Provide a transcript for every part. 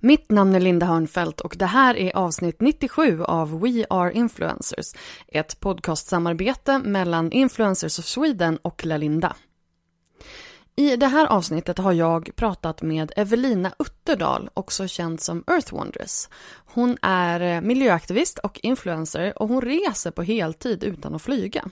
Mitt namn är Linda Hörnfeldt och det här är avsnitt 97 av We Are Influencers, ett podcastsamarbete mellan Influencers of Sweden och Lalinda. I det här avsnittet har jag pratat med Evelina Utterdal, också känd som Earth Wondress. Hon är eh, miljöaktivist och influencer och hon reser på heltid utan att flyga.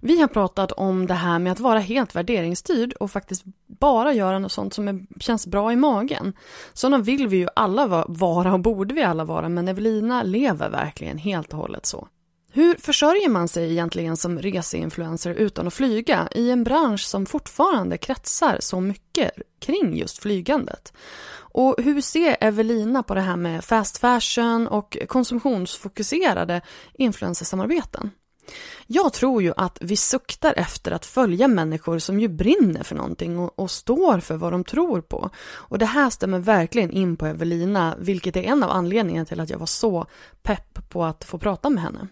Vi har pratat om det här med att vara helt värderingsstyrd och faktiskt bara göra något sånt som är, känns bra i magen. Sådana vill vi ju alla vara och borde vi alla vara, men Evelina lever verkligen helt och hållet så. Hur försörjer man sig egentligen som reseinfluencer utan att flyga i en bransch som fortfarande kretsar så mycket kring just flygandet? Och hur ser Evelina på det här med fast fashion och konsumtionsfokuserade influencersamarbeten? Jag tror ju att vi suktar efter att följa människor som ju brinner för någonting och, och, står för vad de tror på. Och det här stämmer verkligen in på Evelina, vilket är en av anledningarna till att jag var så pepp på att få prata med henne.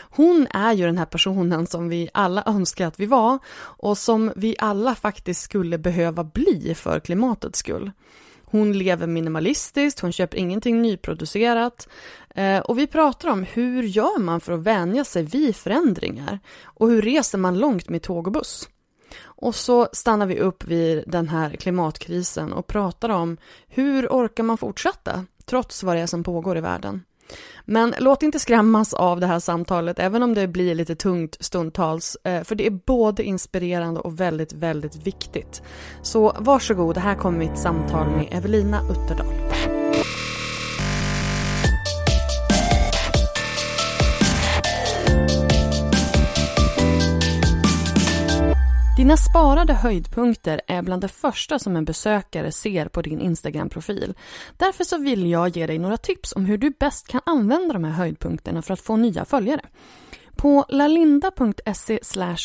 Hon är ju den här personen som vi alla önskar att vi var och som vi alla faktiskt skulle behöva bli för klimatets skull. Hon lever minimalistiskt, hon köper ingenting nyproducerat. Eh, och vi pratar om hur gör man för att vänja sig vid förändringar? Och hur reser man långt med tåg och buss? Och så stannar vi upp vid den här klimatkrisen och pratar om hur orkar man fortsätta trots vad det är som pågår i världen? Men låt inte skrämmas av det här samtalet, även om det blir lite tungt stundtals, eh, för det är både inspirerande och väldigt, väldigt viktigt. Så varsågod, här kommer mitt samtal med Evelina Utterdal. Dina sparade höjdpunkter är bland det första som en besökare ser på din Instagram-profil. Därför så vill jag ge dig några tips om hur du bäst kan använda de här höjdpunkterna för att få nya följare. På lalinda.se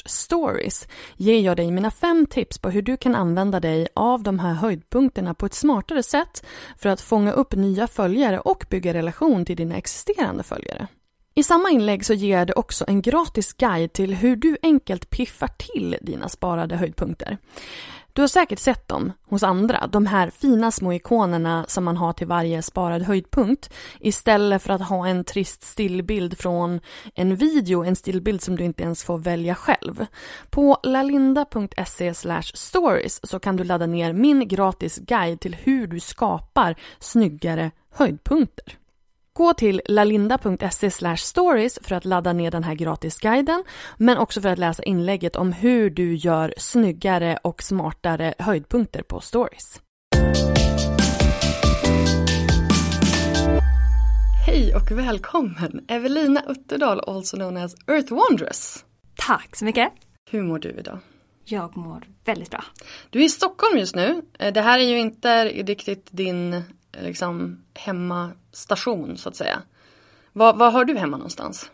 stories ger jag dig mina fem tips på hur du kan använda dig av de här höjdpunkterna på ett smartare sätt för att fånga upp nya följare och bygga relation till dina existerande följare. I samma inlägg så ger dig också en gratis guide till hur du enkelt piffar till dina sparade höjdpunkter. Du har säkert sett dem hos andra, de här fina små ikonerna som man har till varje sparad höjdpunkt istället för att ha en trist stillbild från en video, en stillbild som du inte ens får välja själv. På lalinda.se stories så kan du ladda ner min gratis guide till hur du skapar snyggare höjdpunkter. Gå till lalinda.se stories för att ladda ner den här gratisguiden men också för att läsa inlägget om hur du gör snyggare och smartare höjdpunkter på stories. Hej och välkommen Evelina Utterdal, also known as Earth Wondress. Tack så mycket. Hur mår du idag? Jag mår väldigt bra. Du är i Stockholm just nu. Det här är ju inte riktigt din liksom, hemmastation så att säga. Var, var hör du hemma någonstans?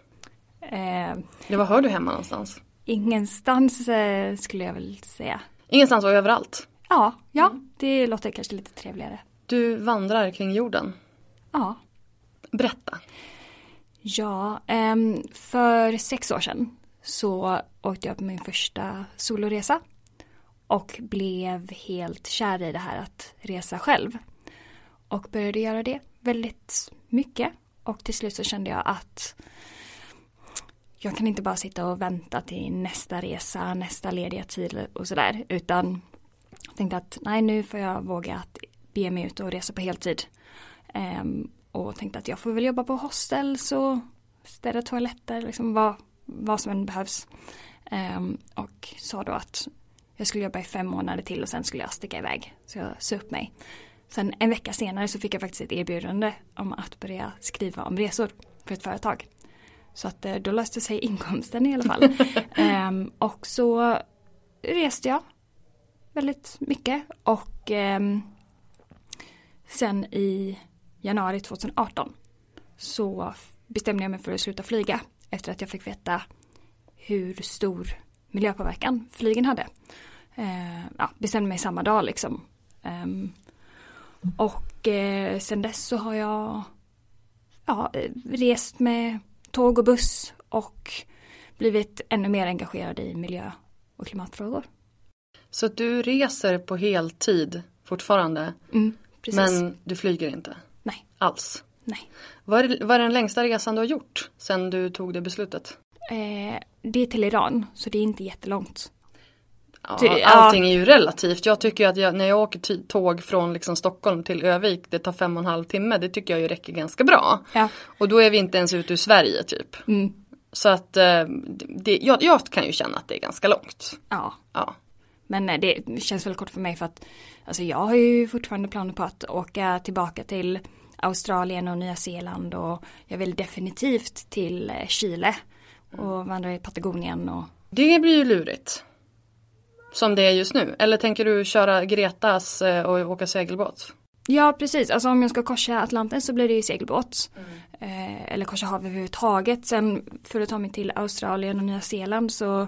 Eh, Eller var hör du hemma någonstans? Ingenstans eh, skulle jag väl säga. Ingenstans och överallt? Ja, ja mm. det låter kanske lite trevligare. Du vandrar kring jorden? Ja. Berätta. Ja, eh, för sex år sedan så åkte jag på min första soloresa. Och blev helt kär i det här att resa själv. Och började göra det väldigt mycket. Och till slut så kände jag att jag kan inte bara sitta och vänta till nästa resa, nästa lediga tid och sådär. Utan jag tänkte att nej nu får jag våga att be mig ut och resa på heltid. Um, och tänkte att jag får väl jobba på hostels och städa toaletter, liksom vad, vad som än behövs. Um, och sa då att jag skulle jobba i fem månader till och sen skulle jag sticka iväg. Så jag sa upp mig. Sen en vecka senare så fick jag faktiskt ett erbjudande om att börja skriva om resor för ett företag. Så att eh, då löste sig inkomsten i alla fall. um, och så reste jag väldigt mycket och eh, sen i januari 2018 så bestämde jag mig för att sluta flyga efter att jag fick veta hur stor miljöpåverkan flygen hade. Eh, ja, bestämde mig samma dag liksom. Och eh, sen dess så har jag ja, rest med tåg och buss och blivit ännu mer engagerad i miljö och klimatfrågor. Så du reser på heltid fortfarande? Mm, men du flyger inte? Nej. Alls? Nej. Vad är, vad är den längsta resan du har gjort sen du tog det beslutet? Eh, det är till Iran, så det är inte jättelångt. Ja, allting är ju relativt. Jag tycker att jag, när jag åker tåg från liksom Stockholm till Övik, det tar fem och en halv timme, det tycker jag ju räcker ganska bra. Ja. Och då är vi inte ens ute ur Sverige typ. Mm. Så att eh, det, jag, jag, kan ju känna att det är ganska långt. Ja. ja. Men eh, det känns väl kort för mig för att alltså jag har ju fortfarande planer på att åka tillbaka till Australien och Nya Zeeland och jag vill definitivt till eh, Chile och vandra i Patagonien. Och... Det blir ju lurigt. Som det är just nu. Eller tänker du köra Gretas och åka segelbåt? Ja precis, alltså om jag ska korsa Atlanten så blir det ju segelbåt. Mm. Eh, eller korsa havet överhuvudtaget. Sen för att ta mig till Australien och Nya Zeeland så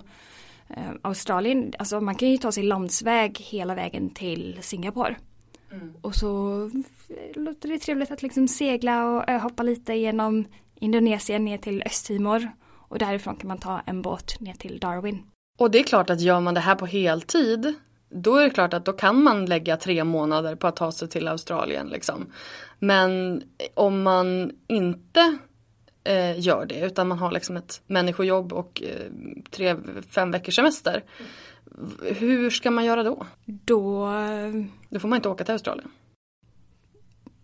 eh, Australien, alltså man kan ju ta sig landsväg hela vägen till Singapore. Mm. Och så låter det trevligt att liksom segla och hoppa lite genom Indonesien ner till Östtimor. Och därifrån kan man ta en båt ner till Darwin. Och det är klart att gör man det här på heltid då är det klart att då kan man lägga tre månader på att ta sig till Australien. Liksom. Men om man inte eh, gör det utan man har liksom ett människojobb och eh, tre, fem veckors semester. Hur ska man göra då? Då... Då får man inte åka till Australien.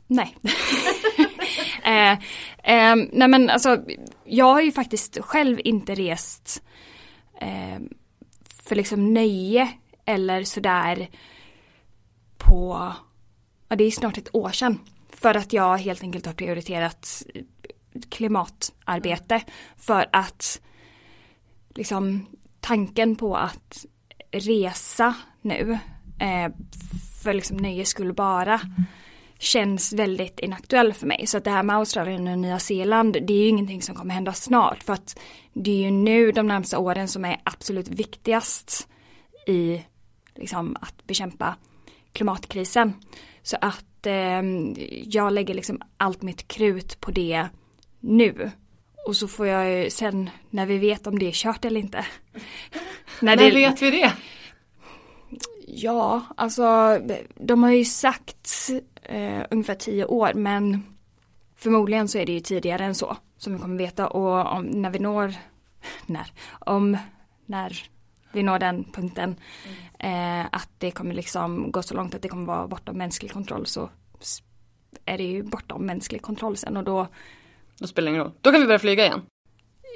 Nej. eh, eh, nej men alltså jag har ju faktiskt själv inte rest eh, för liksom nöje eller sådär på, ja det är snart ett år sedan. För att jag helt enkelt har prioriterat klimatarbete. För att liksom tanken på att resa nu eh, för liksom nöjes skull bara känns väldigt inaktuell för mig. Så att det här med Australien och Nya Zeeland det är ju ingenting som kommer hända snart. För att det är ju nu de närmsta åren som är absolut viktigast i liksom, att bekämpa klimatkrisen. Så att eh, jag lägger liksom allt mitt krut på det nu. Och så får jag ju sen när vi vet om det är kört eller inte. när, när det... vet vi det? Ja, alltså de har ju sagt eh, ungefär tio år men förmodligen så är det ju tidigare än så som vi kommer veta och om, när vi når, när, om, när vi når den punkten mm. eh, att det kommer liksom gå så långt att det kommer vara bortom mänsklig kontroll så är det ju bortom mänsklig kontroll sen och då Då spelar det ingen roll. Då kan vi börja flyga igen.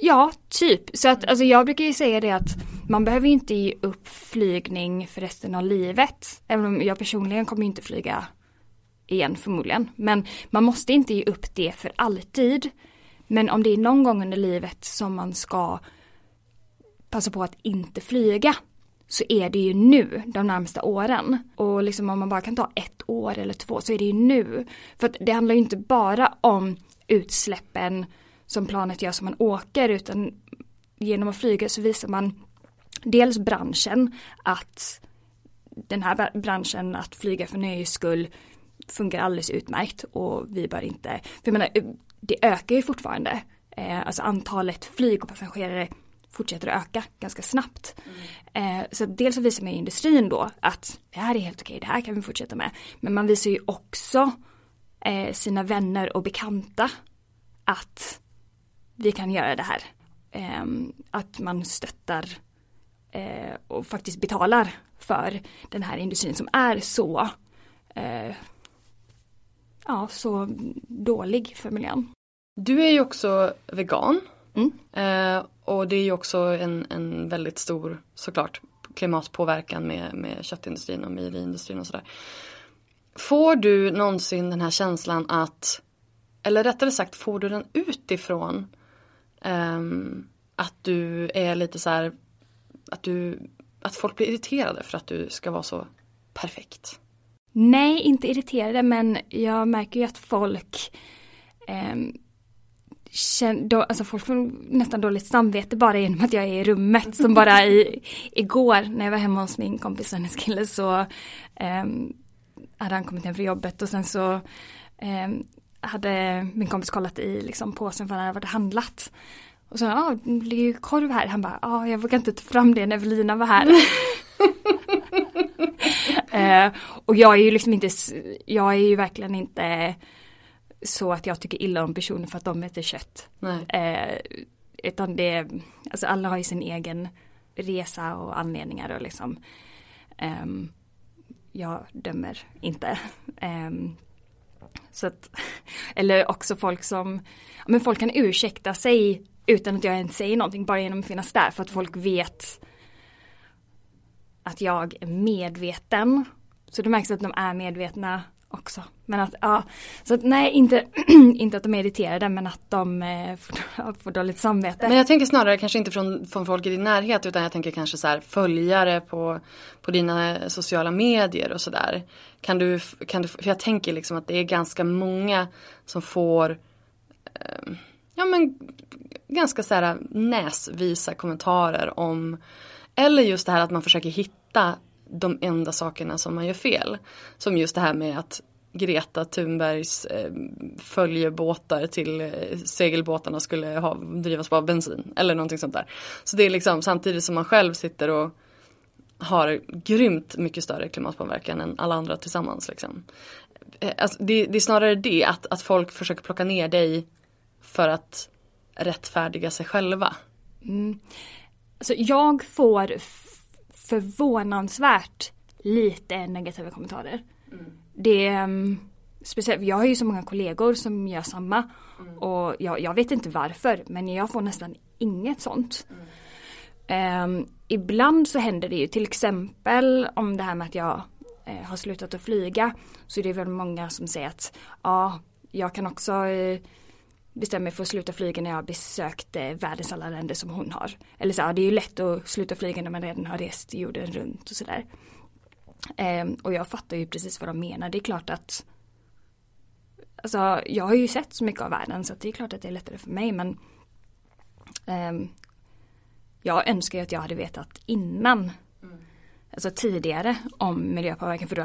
Ja, typ. Så att alltså jag brukar ju säga det att man behöver ju inte ge upp flygning för resten av livet. Även om jag personligen kommer inte flyga igen förmodligen. Men man måste inte ge upp det för alltid. Men om det är någon gång under livet som man ska passa på att inte flyga så är det ju nu de närmsta åren. Och liksom om man bara kan ta ett år eller två så är det ju nu. För att det handlar ju inte bara om utsläppen som planet gör som man åker utan genom att flyga så visar man dels branschen att den här branschen att flyga för nöjes skull funkar alldeles utmärkt och vi bör inte, för jag menar det ökar ju fortfarande, eh, alltså antalet flyg och passagerare fortsätter att öka ganska snabbt. Mm. Eh, så dels så visar man industrin då att det här är helt okej, det här kan vi fortsätta med. Men man visar ju också eh, sina vänner och bekanta att vi kan göra det här. Eh, att man stöttar eh, och faktiskt betalar för den här industrin som är så eh, ja, så dålig för miljön. Du är ju också vegan. Mm. Eh, och det är ju också en, en väldigt stor såklart klimatpåverkan med, med köttindustrin och mejeriindustrin och sådär. Får du någonsin den här känslan att, eller rättare sagt får du den utifrån um, att du är lite så här, att du, att folk blir irriterade för att du ska vara så perfekt? Nej, inte irriterade men jag märker ju att folk eh, känner, då, alltså folk får nästan dåligt samvete bara genom att jag är i rummet. Som bara i, igår när jag var hemma hos min kompis och hennes kille så eh, hade han kommit hem från jobbet och sen så eh, hade min kompis kollat i liksom, påsen för han hade varit handlat. Och så, ja, ah, det ligger ju korv här. Han bara, ja, ah, jag vågar inte ta fram det när Evelina var här. eh, och jag är ju liksom inte, jag är ju verkligen inte så att jag tycker illa om personer för att de äter kött. Eh, utan det, alltså alla har ju sin egen resa och anledningar och liksom eh, jag dömer inte. Um, så att, eller också folk som, men folk kan ursäkta sig utan att jag ens säger någonting, bara genom att finnas där för att folk vet att jag är medveten. Så det märks att de är medvetna också. Men att, ja, så att nej, inte, inte att de är irriterade men att de eh, får, får dåligt samvete. Men jag tänker snarare kanske inte från, från folk i din närhet utan jag tänker kanske så här följare på, på dina sociala medier och sådär. Kan du, kan du, för jag tänker liksom att det är ganska många som får eh, ja men ganska så här näsvisa kommentarer om eller just det här att man försöker hitta de enda sakerna som man gör fel. Som just det här med att Greta Thunbergs eh, följebåtar till eh, segelbåtarna skulle ha, drivas på bensin eller någonting sånt där. Så det är liksom samtidigt som man själv sitter och har grymt mycket större klimatpåverkan än alla andra tillsammans. Liksom. Eh, alltså, det, det, är snarare det att, att folk försöker plocka ner dig för att rättfärdiga sig själva. Mm. Alltså jag får förvånansvärt lite negativa kommentarer. Mm. Det um, speciellt, jag har ju så många kollegor som gör samma. Mm. Och jag, jag, vet inte varför men jag får nästan inget sånt. Um, ibland så händer det ju till exempel om det här med att jag eh, har slutat att flyga. Så är det väl många som säger att ja, jag kan också eh, bestämmer mig för att sluta flyga när jag har besökt eh, världens alla länder som hon har. Eller så, ja, det är ju lätt att sluta flyga när man redan har rest jorden runt och sådär. Eh, och jag fattar ju precis vad de menar. Det är klart att Alltså jag har ju sett så mycket av världen så det är klart att det är lättare för mig men eh, Jag önskar ju att jag hade vetat innan alltså tidigare om miljöpåverkan för då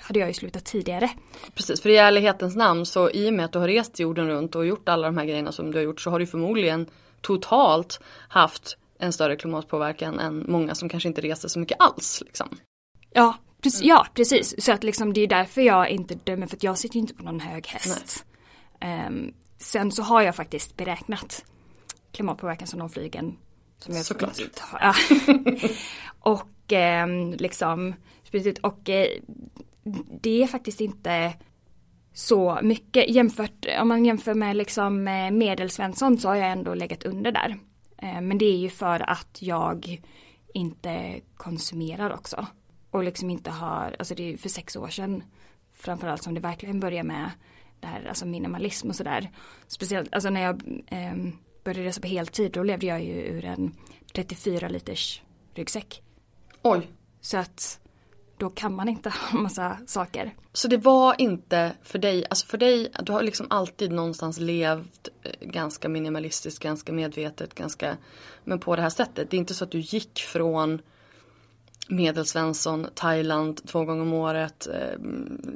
hade jag ju slutat tidigare. Precis, för i ärlighetens namn så i och med att du har rest jorden runt och gjort alla de här grejerna som du har gjort så har du förmodligen totalt haft en större klimatpåverkan än många som kanske inte reser så mycket alls. Liksom. Ja, precis, mm. ja, precis. Så att liksom det är därför jag inte dömer för att jag sitter inte på någon hög häst. Um, sen så har jag faktiskt beräknat klimatpåverkan som de flygen som jag Såklart. Ja. och och eh, liksom och eh, det är faktiskt inte så mycket jämfört om man jämför med liksom eh, medelsvensson så har jag ändå legat under där. Eh, men det är ju för att jag inte konsumerar också. Och liksom inte har, alltså det är ju för sex år sedan framförallt som det verkligen började med det här, alltså minimalism och sådär. Speciellt, alltså när jag eh, började resa på heltid då levde jag ju ur en 34 liters ryggsäck. Oj. Så att då kan man inte ha massa saker. Så det var inte för dig, alltså för dig, du har liksom alltid någonstans levt eh, ganska minimalistiskt, ganska medvetet, ganska, men på det här sättet. Det är inte så att du gick från Medelsvensson, Thailand två gånger om året, eh,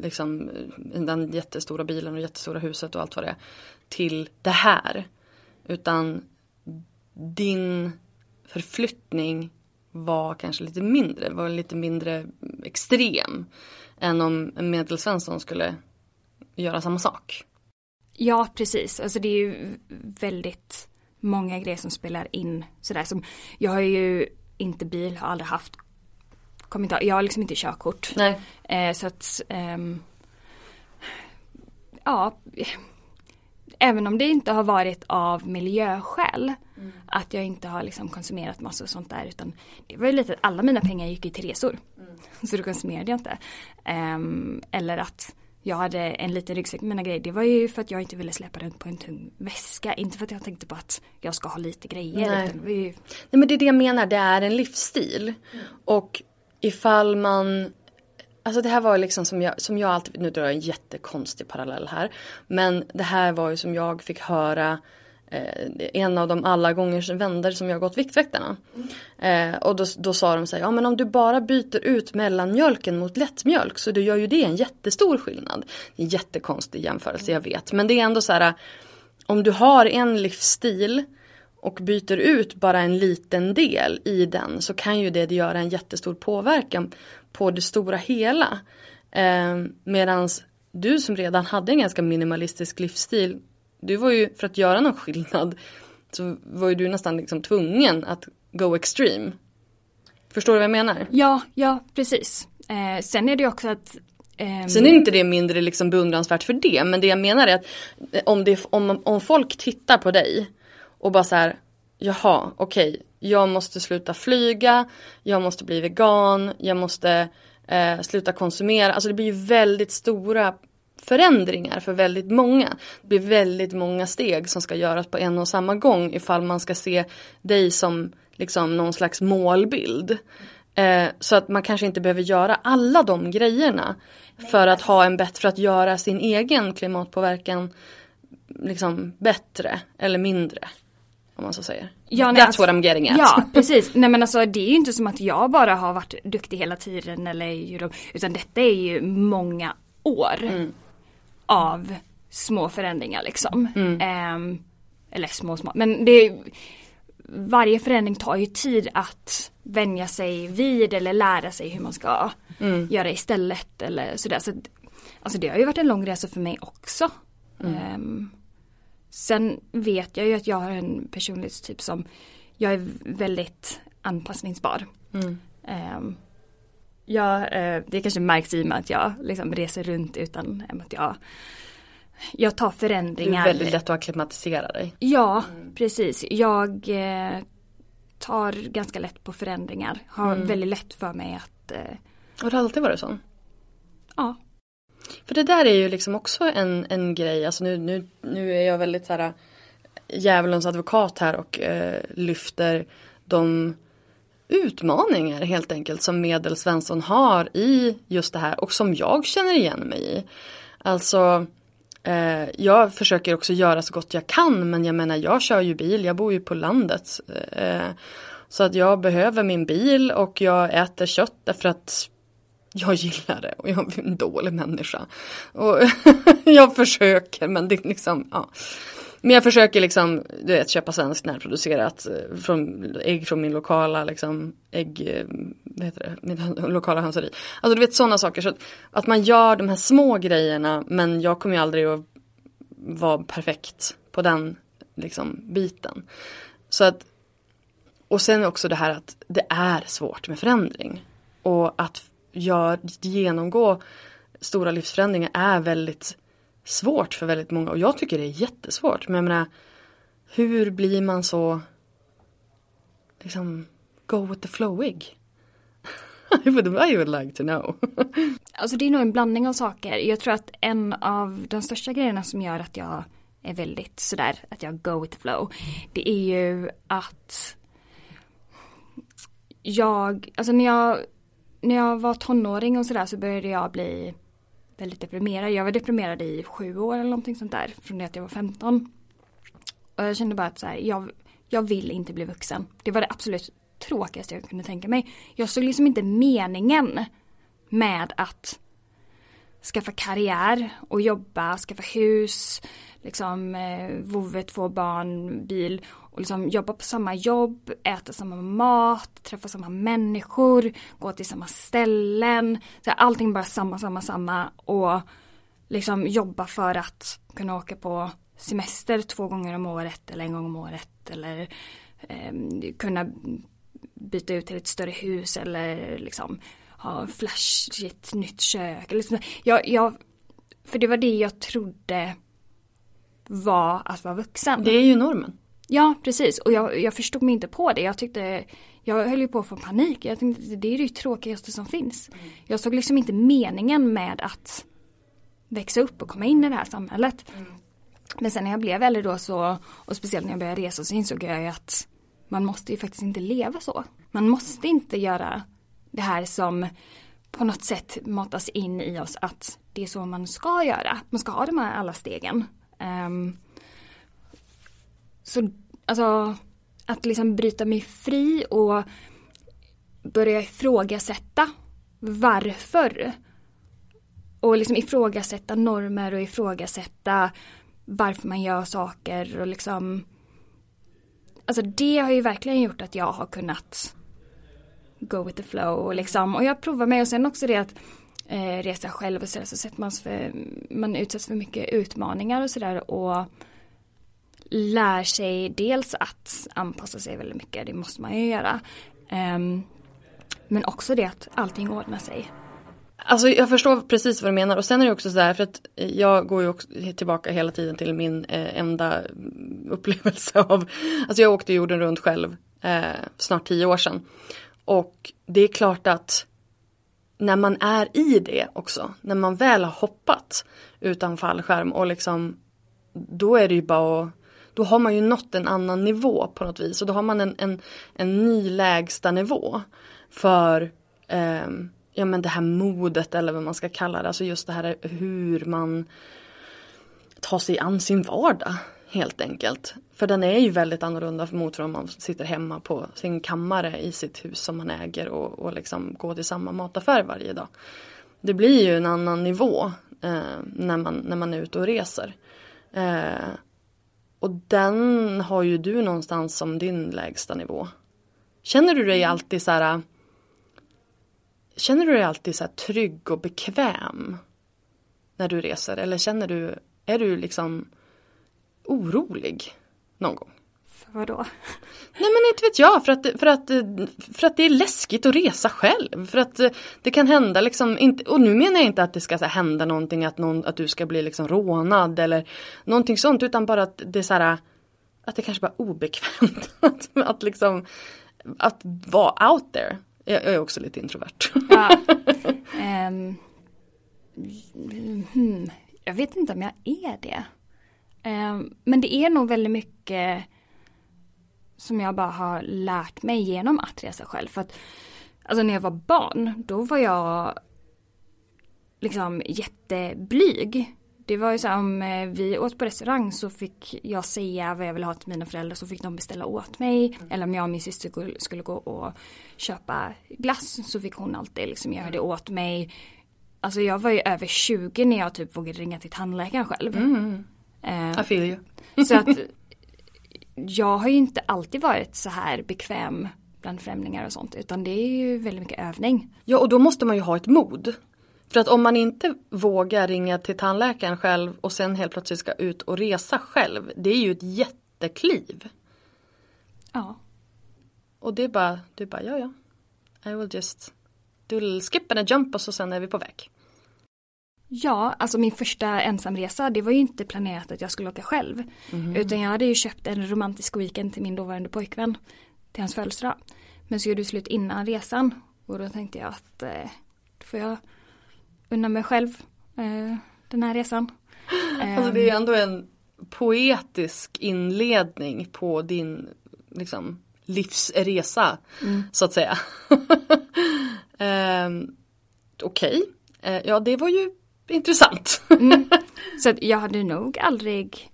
liksom den jättestora bilen och jättestora huset och allt vad det är, till det här. Utan din förflyttning var kanske lite mindre, var lite mindre extrem än om en medelsvensson skulle göra samma sak. Ja, precis. Alltså det är ju väldigt många grejer som spelar in sådär som jag har ju inte bil, har aldrig haft kommentar, jag har liksom inte körkort. Nej. Eh, så att ehm, ja, även om det inte har varit av miljöskäl mm. att jag inte har liksom konsumerat massor och sånt där utan det var ju lite att alla mina pengar gick ju till resor. Mm. Så då konsumerade jag inte. Um, eller att jag hade en liten ryggsäck med mina grejer. Det var ju för att jag inte ville släppa runt på en tung väska. Inte för att jag tänkte på att jag ska ha lite grejer. Nej, ju... Nej men det är det jag menar, det är en livsstil. Mm. Och ifall man Alltså det här var liksom som jag, som jag alltid, nu drar jag en jättekonstig parallell här. Men det här var ju som jag fick höra eh, en av de alla gånger vänner som jag gått Viktväktarna. Mm. Eh, och då, då sa de så här, ja men om du bara byter ut mellanmjölken mot lättmjölk så du gör ju det en jättestor skillnad. Det är en jättekonstig jämförelse, jag vet. Men det är ändå så här, om du har en livsstil och byter ut bara en liten del i den så kan ju det göra en jättestor påverkan på det stora hela. Eh, Medan du som redan hade en ganska minimalistisk livsstil, du var ju för att göra någon skillnad så var ju du nästan liksom tvungen att go extreme. Förstår du vad jag menar? Ja, ja precis. Eh, sen är det också att eh, Sen är inte det mindre liksom beundransvärt för det men det jag menar är att om, det, om, om folk tittar på dig och bara så här, jaha, okej, okay, jag måste sluta flyga, jag måste bli vegan, jag måste eh, sluta konsumera. Alltså det blir ju väldigt stora förändringar för väldigt många. Det blir väldigt många steg som ska göras på en och samma gång ifall man ska se dig som liksom någon slags målbild. Eh, så att man kanske inte behöver göra alla de grejerna för att ha en bättre, för att göra sin egen klimatpåverkan liksom bättre eller mindre. Om man så säger. Ja, nej, That's alltså, what I'm getting at. Ja, precis. Nej men alltså det är ju inte som att jag bara har varit duktig hela tiden eller utan detta är ju många år mm. av små förändringar liksom. Mm. Um, eller små små, men det varje förändring tar ju tid att vänja sig vid eller lära sig hur man ska mm. göra istället eller sådär. Så, alltså det har ju varit en lång resa för mig också. Um, Sen vet jag ju att jag har en personlighetstyp som jag är väldigt anpassningsbar. Mm. Um, jag, uh, det kanske märks i och med att jag liksom reser runt utan att jag jag tar förändringar. Du är väldigt lätt att acklimatisera dig. Ja, mm. precis. Jag eh, tar ganska lätt på förändringar. Har mm. väldigt lätt för mig att... Eh, Har du alltid varit sån? Ja. För det där är ju liksom också en, en grej, alltså nu, nu, nu är jag väldigt så här äh, djävulens advokat här och eh, lyfter de utmaningar helt enkelt som Medelsvensson har i just det här och som jag känner igen mig i. Alltså eh, jag försöker också göra så gott jag kan men jag menar jag kör ju bil, jag bor ju på landet. Eh, så att jag behöver min bil och jag äter kött därför att jag gillar det och jag är en dålig människa. Och jag försöker men det är liksom, ja. Men jag försöker liksom, du vet, köpa svenskt närproducerat eh, från, ägg från min lokala liksom, ägg, eh, vad heter det, min lokala hönseri. Alltså du vet sådana saker. Så att, att man gör de här små grejerna men jag kommer ju aldrig att vara perfekt på den liksom biten. Så att, och sen också det här att det är svårt med förändring. Och att gör, genomgå stora livsförändringar är väldigt svårt för väldigt många och jag tycker det är jättesvårt. Men jag menar, hur blir man så liksom go with the flowig? But I would like to know. alltså det är nog en blandning av saker. Jag tror att en av de största grejerna som gör att jag är väldigt sådär att jag go with the flow. Det är ju att jag, alltså när jag när jag var tonåring och sådär så började jag bli väldigt deprimerad. Jag var deprimerad i sju år eller någonting sånt där. Från det att jag var 15. Och jag kände bara att så här, jag, jag vill inte bli vuxen. Det var det absolut tråkigaste jag kunde tänka mig. Jag såg liksom inte meningen med att skaffa karriär och jobba, skaffa hus, liksom eh, vovve, två barn, bil och liksom jobba på samma jobb, äta samma mat, träffa samma människor, gå till samma ställen. Så allting bara samma, samma, samma och liksom jobba för att kunna åka på semester två gånger om året eller en gång om året eller eh, kunna byta ut till ett större hus eller liksom ha flashigt nytt kök. Liksom. Jag, jag, för det var det jag trodde var att vara vuxen. Det är ju normen. Ja, precis. Och jag, jag förstod mig inte på det. Jag tyckte, jag höll ju på att få panik. Jag tänkte det är det tråkigaste som finns. Mm. Jag såg liksom inte meningen med att växa upp och komma in i det här samhället. Mm. Men sen när jag blev äldre då så, och speciellt när jag började resa så insåg jag ju att man måste ju faktiskt inte leva så. Man måste inte göra det här som på något sätt matas in i oss att det är så man ska göra. Man ska ha de här alla stegen. Um, så alltså att liksom bryta mig fri och börja ifrågasätta varför. Och liksom ifrågasätta normer och ifrågasätta varför man gör saker och liksom Alltså det har ju verkligen gjort att jag har kunnat go with the flow och liksom och jag provar mig och sen också det att eh, resa själv och sådär så sätter man för man utsätts för mycket utmaningar och sådär och lär sig dels att anpassa sig väldigt mycket, det måste man ju göra. Um, men också det att allting ordnar sig. Alltså jag förstår precis vad du menar och sen är det också sådär för att jag går ju också tillbaka hela tiden till min eh, enda upplevelse av, alltså jag åkte jorden runt själv eh, snart tio år sedan. Och det är klart att när man är i det också, när man väl har hoppat utan fallskärm och liksom då är det ju bara att då har man ju nått en annan nivå på något vis och då har man en, en, en ny lägsta nivå för eh, ja, men det här modet eller vad man ska kalla det, alltså just det här hur man tar sig an sin vardag helt enkelt. För den är ju väldigt annorlunda mot om man sitter hemma på sin kammare i sitt hus som man äger och, och liksom går till samma mataffär varje dag. Det blir ju en annan nivå eh, när, man, när man är ute och reser. Eh, och den har ju du någonstans som din lägsta nivå. Känner du dig alltid så här Känner du dig alltid så trygg och bekväm när du reser eller känner du, är du liksom orolig någon gång? För vadå? Nej men inte vet jag, för att, för, att, för att det är läskigt att resa själv. För att det kan hända liksom, inte, och nu menar jag inte att det ska här, hända någonting, att, någon, att du ska bli liksom rånad eller någonting sånt, utan bara att det är så här, att det kanske bara är obekvämt att, att liksom, att vara out there. Jag, jag är också lite introvert. Ja. Um, hmm, jag vet inte om jag är det. Um, men det är nog väldigt mycket som jag bara har lärt mig genom att resa själv. För att alltså när jag var barn, då var jag liksom jätteblyg. Det var ju så om eh, vi åt på restaurang så fick jag säga vad jag ville ha till mina föräldrar så fick de beställa åt mig. Mm. Eller om jag och min syster skulle gå och köpa glass så fick hon alltid liksom göra det åt mig. Alltså jag var ju över 20 när jag typ vågade ringa till tandläkaren själv. Mm. Uh, I feel you. så att jag har ju inte alltid varit så här bekväm bland främlingar och sånt utan det är ju väldigt mycket övning. Ja och då måste man ju ha ett mod. För att om man inte vågar ringa till tandläkaren själv och sen helt plötsligt ska ut och resa själv. Det är ju ett jättekliv. Ja. Och det är bara, är bara ja ja. I will just do a little skip and a jump och så sen är vi på väg. Ja, alltså min första ensamresa det var ju inte planerat att jag skulle åka själv. Mm. Utan jag hade ju köpt en romantisk weekend till min dåvarande pojkvän. Till hans födelsedag. Men så gjorde det slut innan resan. Och då tänkte jag att eh, då får jag unna mig själv eh, den här resan. Alltså det är ändå en poetisk inledning på din liksom, livsresa mm. så att säga. eh, Okej, okay. ja det var ju intressant. mm. Så jag hade nog aldrig,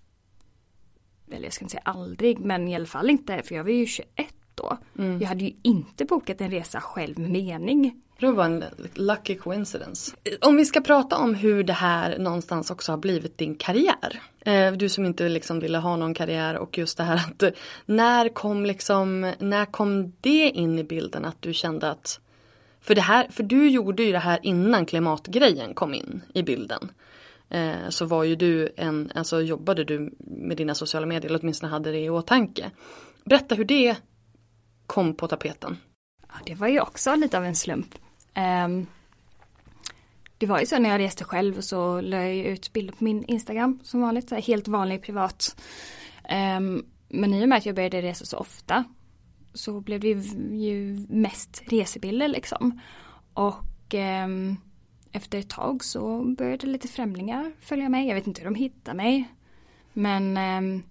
eller jag ska inte säga aldrig, men i alla fall inte, för jag var ju 21 då. Mm. Jag hade ju inte bokat en resa själv med mening. Det var en lucky coincidence. Om vi ska prata om hur det här någonstans också har blivit din karriär. Eh, du som inte liksom ville ha någon karriär och just det här att när kom liksom, när kom det in i bilden att du kände att för det här, för du gjorde ju det här innan klimatgrejen kom in i bilden. Eh, så var ju du en, alltså jobbade du med dina sociala medier, eller åtminstone hade det i åtanke. Berätta hur det kom på tapeten. Ja, det var ju också lite av en slump. Um, det var ju så när jag reste själv så la jag ut bilder på min Instagram som vanligt, så här, helt vanlig privat. Um, men i och med att jag började resa så ofta så blev det ju mest resebilder liksom. Och um, efter ett tag så började lite främlingar följa mig. Jag vet inte hur de hittade mig. Men um,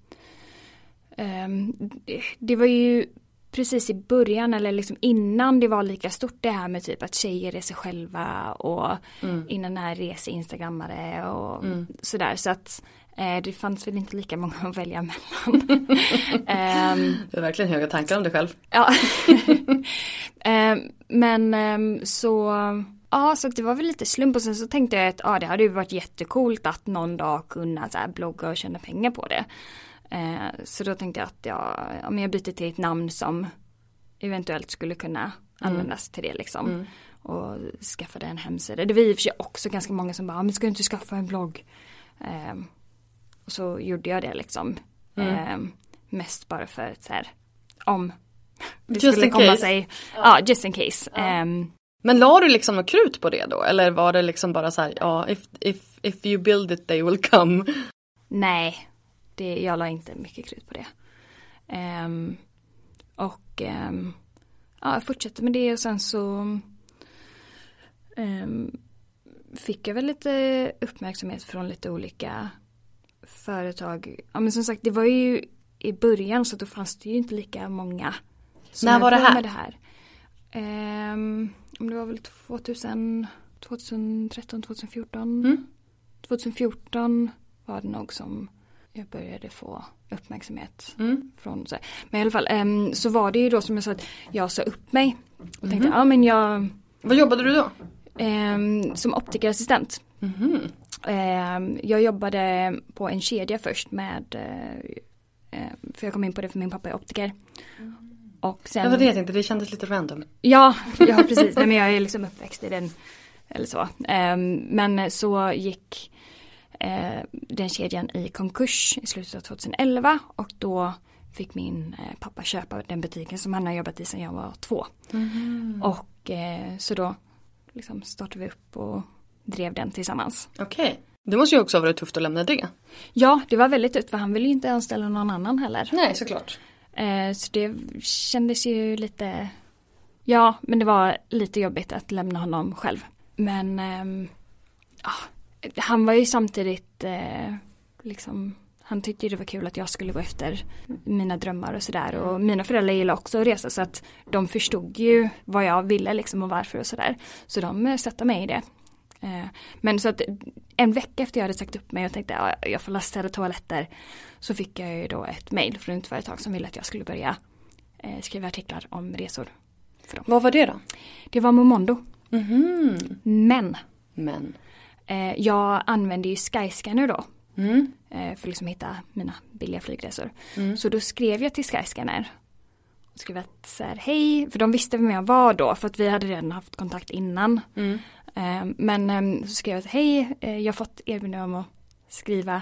det, var ju precis i början eller liksom innan det var lika stort det här med typ att tjejer reser själva och Mm. innan det här rese-instagrammare och sådär. Så att eh, det fanns väl inte lika många att välja mellan. Ehm, Du har verkligen höga tankar om dig själv. Ja. Ehm, men ehm, så, ja så det var väl lite slump och sen så tänkte jag att ja, det hade ju varit jättekult att någon dag kunna så blogga och tjäna pengar på det. Eh, så då tänkte jag att jag, ja, men jag byter till ett namn som eventuellt skulle kunna användas till det liksom. Och skaffade en hemsida. Det var i och för sig också ganska många som bara, "Ja, men ska du inte skaffa en blogg? Och så gjorde jag det liksom. Ehm, mest bara för att så här, om det Just skulle komma case. sig. Ja, just in case. Ehm, Men la du liksom något krut på det då? Eller var det liksom bara så här, ja, if, if, if you build it they will come. nej, det, jag la inte mycket krut på det. Ehm, och ehm, ja, jag fortsatte med det och sen så fick jag väl lite uppmärksamhet från lite olika företag. Ja men som sagt det var ju i början så då fanns det ju inte lika många. När var det här? Det här. Om det var väl 2000, 2013, 2014. Mm. 2014 var det nog som jag började få uppmärksamhet Mm. från så. Men i alla fall ehm, så var det ju då som jag sa att jag sa upp mig. Och Mhm. tänkte ja men jag Vad jobbade du då? ehm, som optikerassistent. Mhm. Ehm, jag jobbade på en kedja först med eh, eh, för jag kom in på det för min pappa är optiker. Och sen, jag tänkte, det kändes lite random. Ja, ja precis. Nej, men jag är liksom uppväxt i den. Eller så. Ehm, men så gick eh, den kedjan i konkurs i slutet av 2011 och då fick min pappa köpa den butiken som han har jobbat i sedan jag var två. Och eh, så då liksom startade vi upp och drev den tillsammans. Okej. Det måste ju också ha varit tufft att lämna det. Ja, det var väldigt tufft för han ville ju inte anställa någon annan heller. Nej, såklart. Eh, så det kändes ju lite, ja men det var lite jobbigt att lämna honom själv. Men ehm, ja, han var ju samtidigt eh, liksom, han tyckte det var kul att jag skulle gå efter mina drömmar och sådär. Och mina föräldrar gillar också att resa så att de förstod ju vad jag ville liksom och varför och sådär. Så de eh, stöttade mig i det. Eh, Men så att en vecka efter jag hade sagt upp mig och tänkte ja, jag får laststäda toaletter. Så fick jag ju då ett mail från ett företag som ville att jag skulle börja eh, skriva artiklar om resor. För dem. Vad var det då? Det var Momondo. Mhm. Men Men. eh, jag använde ju Skyscanner då. Mm. För liksom hitta mina billiga flygresor. Mm. Så då skrev jag till Skyscanner. Att så här, hej, för de visste vem jag var då för att vi hade redan haft kontakt innan. Mm. Eh, men eh, så skrev jag att hej, eh, jag har fått erbjudande om att skriva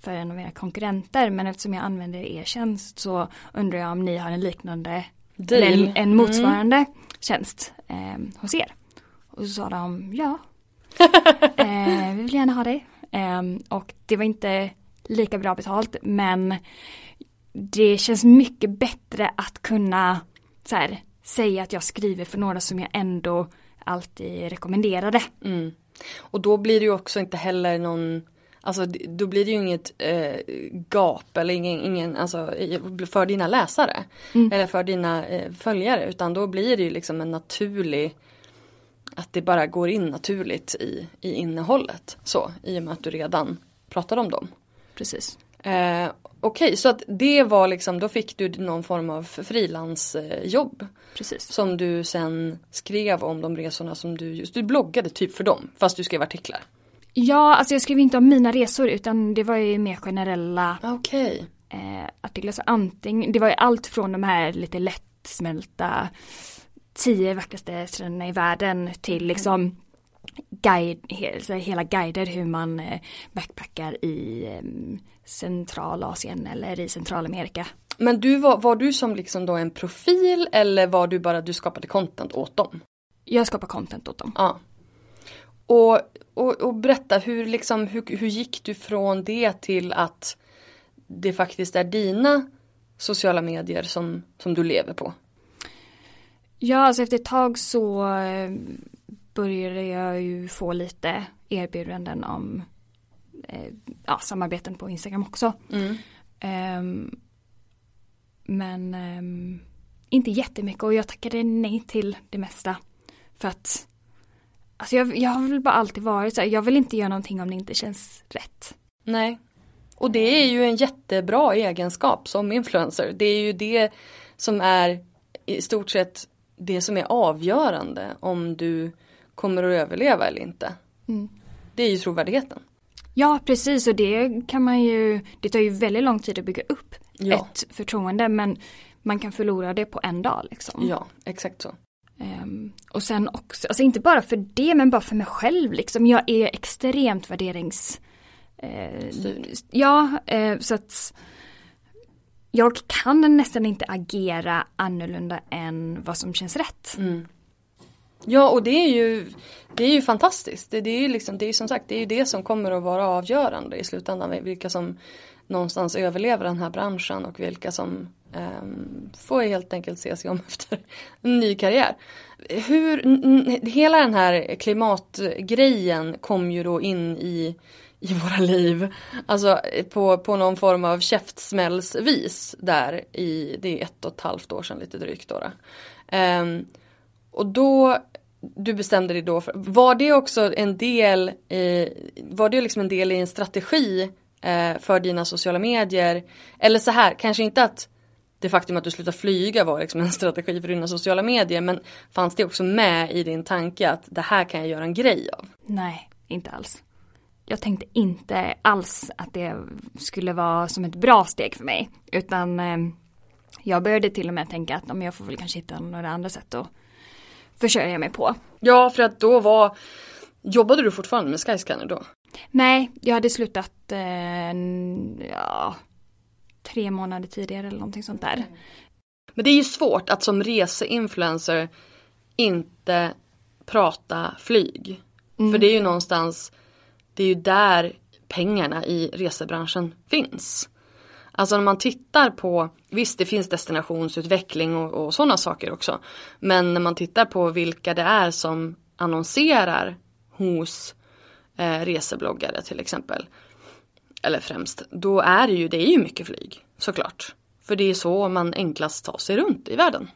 för en av era konkurrenter men eftersom jag använder er tjänst så undrar jag om ni har en liknande Deal. eller en, en motsvarande tjänst eh, hos er. Och så sa de ja, eh, vi vill gärna ha dig. Eh, och det var inte lika bra betalt men det känns mycket bättre att kunna så här, säga att jag skriver för några som jag ändå alltid rekommenderade. Mm. Och då blir det ju också inte heller någon Alltså då blir det ju inget eh, gap eller ingen, ingen alltså, för dina läsare. Mm. Eller för dina eh, följare. Utan då blir det ju liksom en naturlig Att det bara går in naturligt i, i innehållet. Så, i och med att du redan pratar om dem. Precis. Eh, Okej, så att det var liksom, då fick du någon form av frilansjobb. Precis. Som du sen skrev om de resorna som du just, du bloggade typ för dem. Fast du skrev artiklar. Ja, alltså jag skrev inte om mina resor utan det var ju mer generella Okej. eh, artiklar. Så antingen, det var ju allt från de här lite lättsmälta tio vackraste stränderna i världen till liksom guide, hela guider hur man eh, backpackar i eh, Centralasien eller i Centralamerika. Men du var, var du som liksom då en profil eller var du bara du skapade content åt dem? Jag skapar content åt dem. Ja. Och, och, och berätta hur liksom hur, hur gick du från det till att det faktiskt är dina sociala medier som, som du lever på? Ja, alltså efter ett tag så eh, började jag ju få lite erbjudanden om eh, ja, samarbeten på Instagram också. Mm. Ehm, men ehm, inte jättemycket och jag tackade nej till det mesta. För att Alltså jag, jag har väl bara alltid varit så här, jag vill inte göra någonting om det inte känns rätt. Nej. Och det är ju en jättebra egenskap som influencer. Det är ju det som är i stort sett det som är avgörande om du kommer att överleva eller inte. Mm. Det är ju trovärdigheten. Ja precis och det kan man ju, det tar ju väldigt lång tid att bygga upp Ja. ett förtroende men man kan förlora det på en dag liksom. Ja, exakt så. Ehm, och sen också, alltså inte bara för det men bara för mig själv liksom. Jag är extremt värderings... Eh, ja, eh, så att jag kan nästan inte agera annorlunda än vad som känns rätt. Mm. Ja och det är ju Det är ju fantastiskt. Det, det är ju liksom, det är som sagt det är ju det som kommer att vara avgörande i slutändan. Vilka som någonstans överlever den här branschen och vilka som ehm, får helt enkelt se sig om efter en ny karriär. Hur, hela den här klimatgrejen kom ju då in i i våra liv. Alltså på, på någon form av käftsmällsvis där i, det är ett och ett halvt år sedan lite drygt då. då. Ehm, och då, du bestämde dig då för, var det också en del i, var det liksom en del i en strategi eh, för dina sociala medier? Eller så här, kanske inte att det faktum att du slutar flyga var liksom en strategi för dina sociala medier men fanns det också med i din tanke att det här kan jag göra en grej av? Nej, inte alls. Jag tänkte inte alls att det skulle vara som ett bra steg för mig. Utan eh, jag började till och med tänka att om jag får väl kanske hitta några andra sätt att försörja mig på. Ja, för att då var Jobbade du fortfarande med Skyscanner då? Nej, jag hade slutat eh, ja, tre månader tidigare eller någonting sånt där. Men det är ju svårt att som reseinfluencer inte prata flyg. För det är ju någonstans, det är ju där pengarna i resebranschen finns. Alltså när man tittar på, visst det finns destinationsutveckling och, och sådana saker också. Men när man tittar på vilka det är som annonserar hos eh, resebloggare till exempel. Eller främst, då är det ju, det är ju mycket flyg såklart. För det är så man enklast tar sig runt i världen.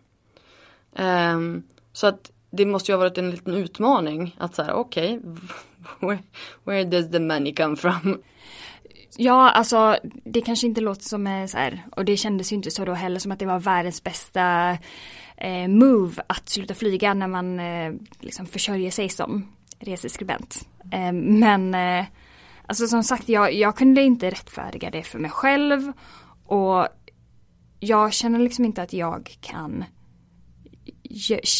Um, så att det måste ju ha varit en liten utmaning att säga okej, where, where does the money come from? Ja, alltså det kanske inte låter som så här, och det kändes ju inte så då heller som att det var världens bästa eh, move att sluta flyga när man eh, liksom försörjer sig som reseskribent. Eh, men eh, alltså som sagt, jag, jag kunde inte rättfärdiga det för mig själv och jag känner liksom inte att jag kan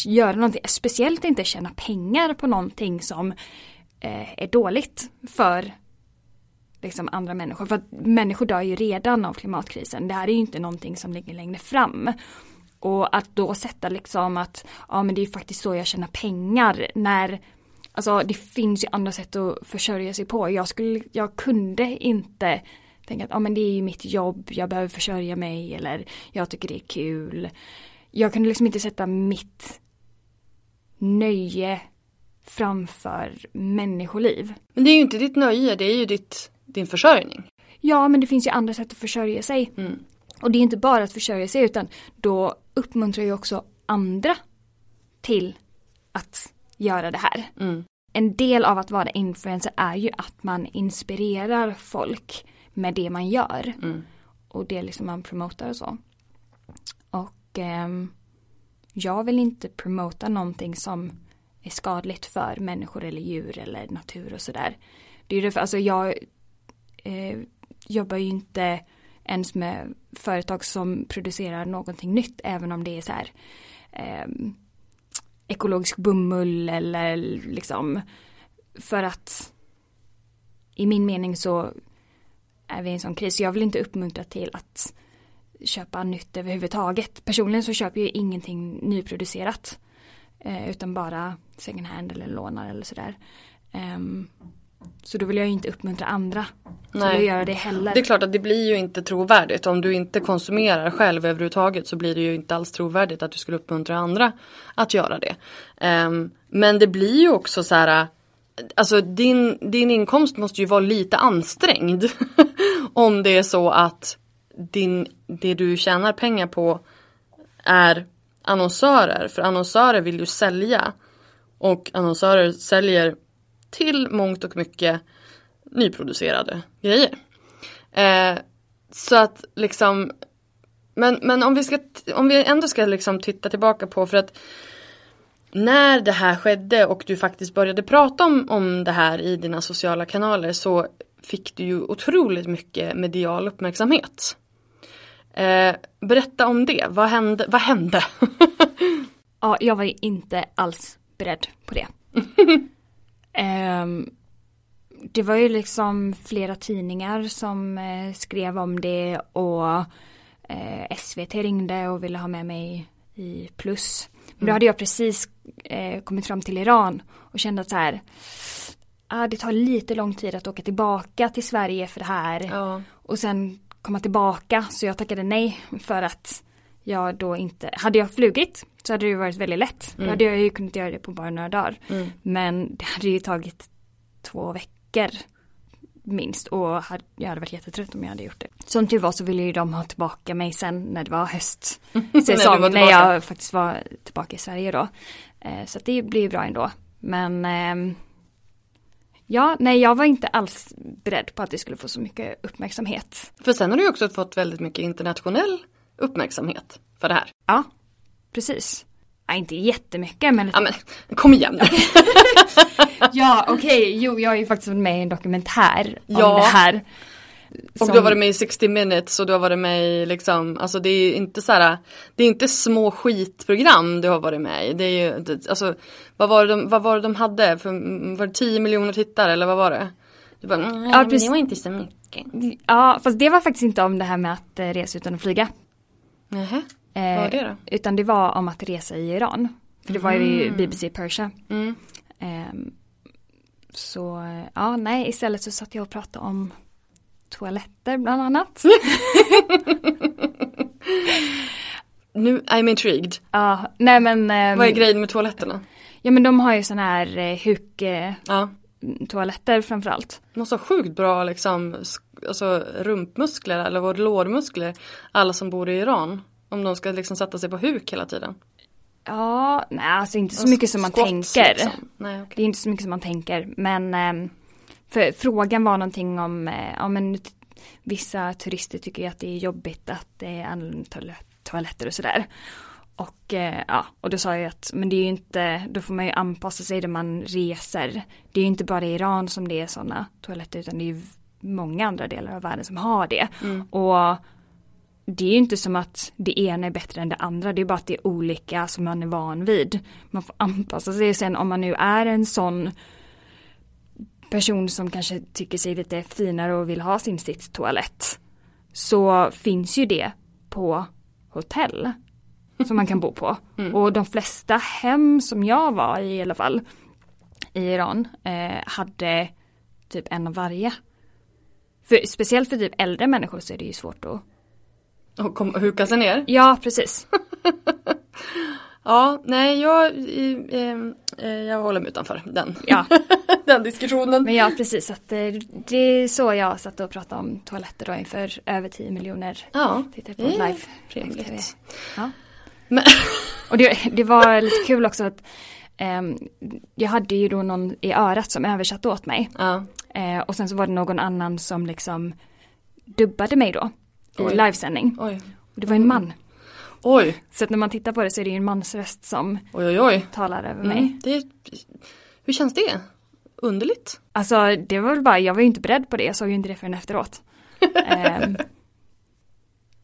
göra någonting, speciellt inte tjäna pengar på någonting som eh, är dåligt för liksom andra människor. För att människor dör ju redan av klimatkrisen. Det här är ju inte någonting som ligger längre fram. Och att då sätta liksom att, ja men det är ju faktiskt så jag tjänar pengar när Alltså det finns ju andra sätt att försörja sig på. Jag, skulle, jag kunde inte tänka att ja, men det är ju mitt jobb, jag behöver försörja mig eller jag tycker det är kul. Jag kunde liksom inte sätta mitt nöje framför människoliv. Men det är ju inte ditt nöje, det är ju ditt, din försörjning. Ja, men det finns ju andra sätt att försörja sig. Mm. Och det är inte bara att försörja sig utan då uppmuntrar ju också andra till att göra det här. Mm. En del av att vara influencer är ju att man inspirerar folk med det man gör. Mm. Och det liksom man promotar och så. Och ehm, jag vill inte promota någonting som är skadligt för människor eller djur eller natur och sådär. Det är ju därför, alltså jag eh, jobbar ju inte ens med företag som producerar någonting nytt även om det är så här eh, ekologisk bomull eller liksom för att i min mening så är vi i en sån kris. Jag vill inte uppmuntra till att köpa nytt överhuvudtaget. Personligen så köper jag ingenting nyproducerat. Eh, utan bara second hand eller lånar eller sådär. Ehm, så då vill jag ju inte uppmuntra andra till Nej. att göra det heller. Det är klart att det blir ju inte trovärdigt. Om du inte konsumerar själv överhuvudtaget så blir det ju inte alls trovärdigt att du skulle uppmuntra andra att göra det. Ehm, men det blir ju också så här. Alltså din, din inkomst måste ju vara lite ansträngd. om det är så att din, det du tjänar pengar på är annonsörer. För annonsörer vill ju sälja. Och annonsörer säljer till mångt och mycket nyproducerade grejer. Eh, så att liksom men, men om vi ska om vi ändå ska liksom titta tillbaka på för att när det här skedde och du faktiskt började prata om, om det här i dina sociala kanaler så fick du ju otroligt mycket medial uppmärksamhet. Eh, berätta om det, vad hände? Vad hände? ja, jag var inte alls beredd på det. eh, det var ju liksom flera tidningar som eh, skrev om det och eh, SVT ringde och ville ha med mig i plus. Men då mm. hade jag precis eh, kommit fram till Iran och kände att så här, ah, det tar lite lång tid att åka tillbaka till Sverige för det här. Ja. Och sen komma tillbaka så jag tackade nej för att jag då inte, hade jag flugit så hade det varit väldigt lätt. Mm. Då hade jag ju kunnat göra det på bara några dagar. Mm. Men det hade ju tagit två veckor minst och jag hade varit jättetrött om jag hade gjort det. Som tur var så ville ju de ha tillbaka mig sen när det var höstsäsong. när, när jag faktiskt var tillbaka i Sverige då. Eh, så det blir bra ändå. Men eh, Ja, nej jag var inte alls beredd på att det skulle få så mycket uppmärksamhet. För sen har du också fått väldigt mycket internationell uppmärksamhet för det här. Ja, precis. Ja, inte jättemycket men... Ja men kom igen nu. ja okej, okay. jo jag har ju faktiskt varit med i en dokumentär ja. om det här. Och du har varit med i 60 minutes och du har varit med i liksom, alltså det är inte så här, det är inte små skitprogram du har varit med i. Det är ju, alltså vad var det de, vad var det de hade? För, var det 10 miljoner tittare eller vad var det? Du bara, mm, ja, det var inte så mycket. Ja, fast det var faktiskt inte om det här med att eh, resa utan att flyga. Nähä, vad var det då? Eh, utan det var om att resa i Iran. För det var ju mm. BBC Persia. Mm. Eh, så ja, nej, istället så satt jag och pratade om toaletter bland annat. nu, I'm intrigued. Ja, nej men. Um, Vad är grejen med toaletterna? Ja men de har ju sådana här eh, huk eh, ja. toaletter framförallt. De måste ha sjukt bra liksom, alltså rumpmuskler eller lårmuskler. Alla som bor i Iran. Om de ska liksom sätta sig på huk hela tiden. Ja, nej alltså inte så mycket som man tänker. Liksom. Nej, okay. Det är inte så mycket som man tänker. Men eh, för frågan var någonting om, eh, ja men vissa turister tycker ju att det är jobbigt att det är annorlunda toaletter och sådär. Och eh, ja, och då sa jag att men det är ju inte, då får man ju anpassa sig när man reser. Det är ju inte bara i Iran som det är sådana toaletter utan det är ju många andra delar av världen som har det. Mm. Och det är ju inte som att det ena är bättre än det andra, det är bara att det är olika som man är van vid. Man får anpassa sig sen om man nu är en sån person som kanske tycker sig lite finare och vill ha sin sitttoalett. Så finns ju det på hotell som man kan bo på. Mm. Och de flesta hem som jag var i i alla fall i Iran eh, hade typ en av varje. För, speciellt för typ äldre människor så är det ju svårt att och kom, huka sig ner? Ja, precis. ja, nej jag, eh, jag håller mig utanför den, ja. den diskussionen. Men ja, precis. Att, eh, det är så jag satt och pratade om toaletter då inför över 10 miljoner ja. tittare på live. Ja. Men... och det, det var lite kul också att jag hade ju då någon i örat som översatte åt mig. Ja. Uh, och sen så var det någon annan som liksom dubbade mig då i Oj. livesändning. Oj. Och det var en man. Oj. Så att när man tittar på det så är det ju en mans röst som oj, oj, talar över mig. Mm, det, hur känns det? Underligt? Alltså det var väl bara, jag var ju inte beredd på det, jag såg ju inte det förrän efteråt. um,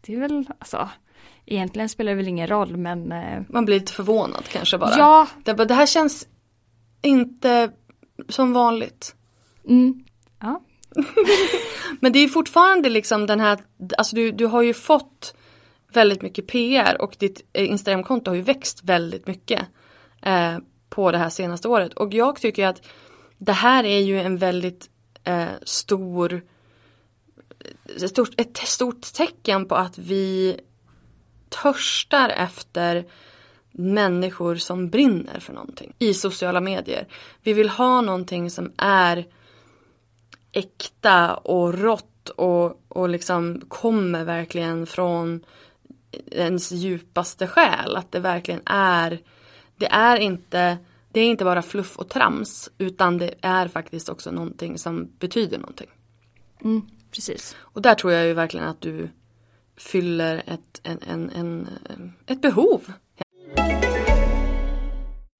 det är väl, alltså Egentligen spelar det väl ingen roll men uh, Man blir lite förvånad kanske bara. Ja. Det, det här känns inte som vanligt. Mm. Ja. Men det är fortfarande liksom den här, alltså du, du har ju fått väldigt mycket PR och ditt eh, Instagramkonto har ju växt väldigt mycket eh, på det här senaste året. Och jag tycker att det här är ju en väldigt eh, stor ett stort, ett stort tecken på att vi törstar efter människor som brinner för någonting i sociala medier. Vi vill ha någonting som är äkta och rått och, och liksom kommer verkligen från ens djupaste själ. Att det verkligen är, det är inte, det är inte bara fluff och trams utan det är faktiskt också någonting som betyder någonting. Mm, precis. Och där tror jag ju verkligen att du fyller ett, en, en, en, ett behov.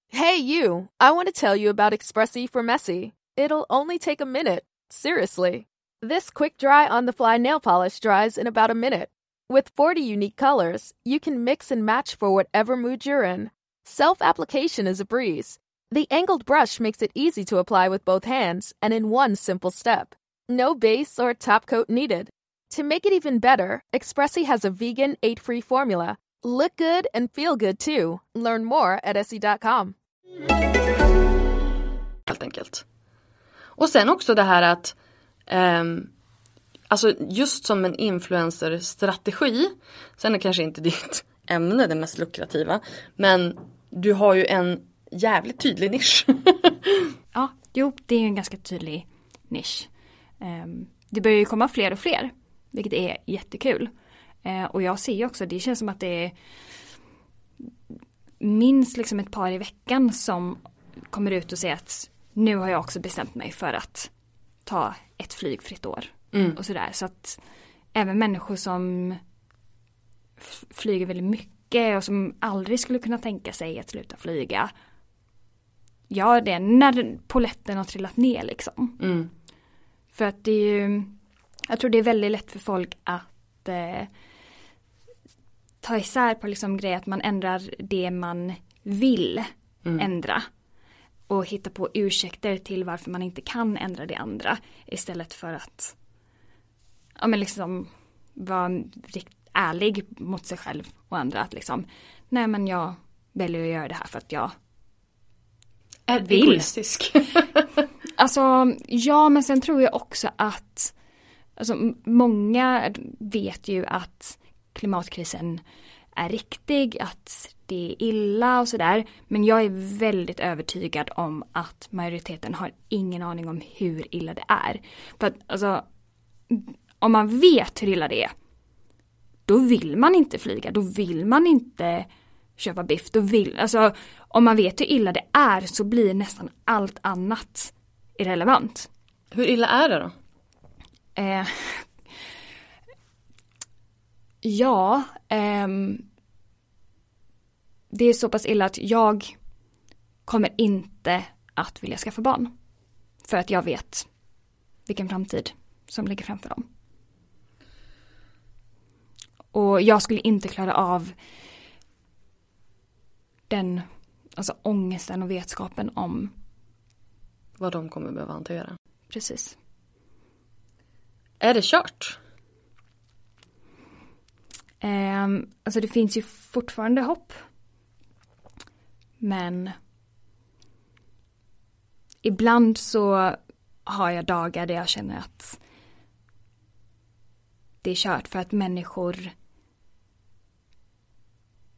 Hey, you! I want to tell you about Expressi for Messy. It'll only take a minute. Seriously. This quick dry on the fly nail polish dries in about a minute. With 40 unique colors, you can mix and match for whatever mood you're in. Self application is a breeze. The angled brush makes it easy to apply with both hands and in one simple step. No base or top coat needed. To make it even better, Expressy has a vegan, ate free formula. Look good and feel good too. Learn more at essie.com. Helt enkelt. Och sen också det här att um, Alltså just som en influencer-strategi. Sen är kanske inte ditt ämne det mest lukrativa. Men du har ju en jävligt tydlig nisch. ja, jo det är en ganska tydlig nisch. Um, det börjar ju komma fler och fler. Vilket är jättekul. Uh, och jag ser ju också, det känns som att det är minst liksom ett par i veckan som kommer ut och säger att nu har jag också bestämt mig för att ta ett flygfritt år. Mm. Och sådär. Så att även människor som flyger väldigt mycket och som aldrig skulle kunna tänka sig att sluta flyga gör det när poletten har trillat ner liksom. Mm. För att det är ju, jag tror det är väldigt lätt för folk att eh, ta isär på liksom grejer att man ändrar det man vill mm. ändra. Och hitta på ursäkter till varför man inte kan ändra det andra. Istället för att ja men liksom vara riktigt ärlig mot sig själv och andra att liksom nej men jag väljer att göra det här för att jag är vill. Egoistisk. alltså ja men sen tror jag också att alltså många vet ju att klimatkrisen är riktig, att det är illa och sådär. Men jag är väldigt övertygad om att majoriteten har ingen aning om hur illa det är. För att alltså om man vet hur illa det är, då vill man inte flyga, då vill man inte köpa biff, då vill, alltså om man vet hur illa det är så blir nästan allt annat irrelevant. Hur illa är det då? Eh, ja, ehm, det är så pass illa att jag kommer inte att vilja skaffa barn. För att jag vet vilken framtid som ligger framför dem. Och jag skulle inte klara av den alltså ångesten och vetskapen om vad de kommer behöva hantera. Precis. Är det kört? Um, alltså det finns ju fortfarande hopp. Men ibland så har jag dagar där jag känner att det är kört för att människor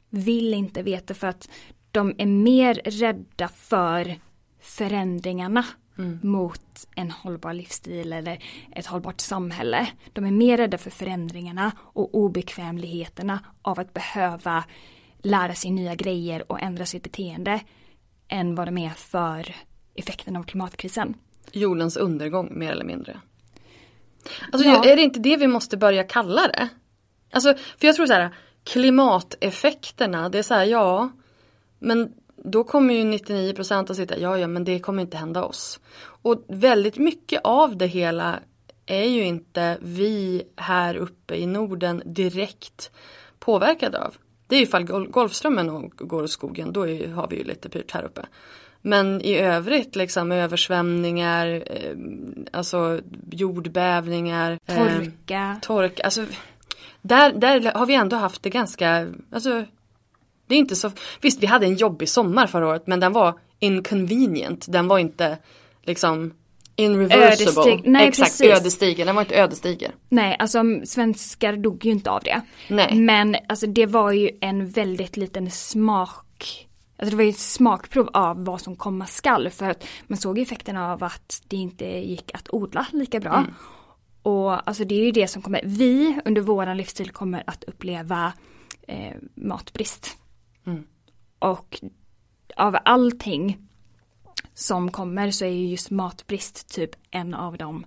vill inte veta för att de är mer rädda för förändringarna mm. mot en hållbar livsstil eller ett hållbart samhälle. De är mer rädda för förändringarna och obekvämligheterna av att behöva lära sig nya grejer och ändra sitt beteende än vad de är för effekten av klimatkrisen. Jordens undergång mer eller mindre. Alltså ja. är det inte det vi måste börja kalla det? Alltså, för jag tror så här, klimateffekterna, det är så här, ja, men då kommer ju 99% att sitta, ja ja men det kommer inte hända oss. Och väldigt mycket av det hela är ju inte vi här uppe i Norden direkt påverkade av. Det är ju ifall Golfströmmen går åt skogen, då är, har vi ju lite pyrt här uppe. Men i övrigt liksom översvämningar, eh, alltså jordbävningar. Torka. Eh, torka, alltså där, där har vi ändå haft det ganska, alltså det är inte så, visst vi hade en jobbig sommar förra året men den var inconvenient, den var inte liksom Irreversible. Ödestig Nej, Exakt, precis. ödesdiger. Den var inte ödesdiger. Nej, alltså svenskar dog ju inte av det. Nej. Men alltså det var ju en väldigt liten smak Alltså det var ju ett smakprov av vad som komma skall för att man såg effekterna av att det inte gick att odla lika bra. Mm. Och alltså det är ju det som kommer, vi under våran livsstil kommer att uppleva eh, matbrist. Mm. Och av allting som kommer så är ju just matbrist typ en av de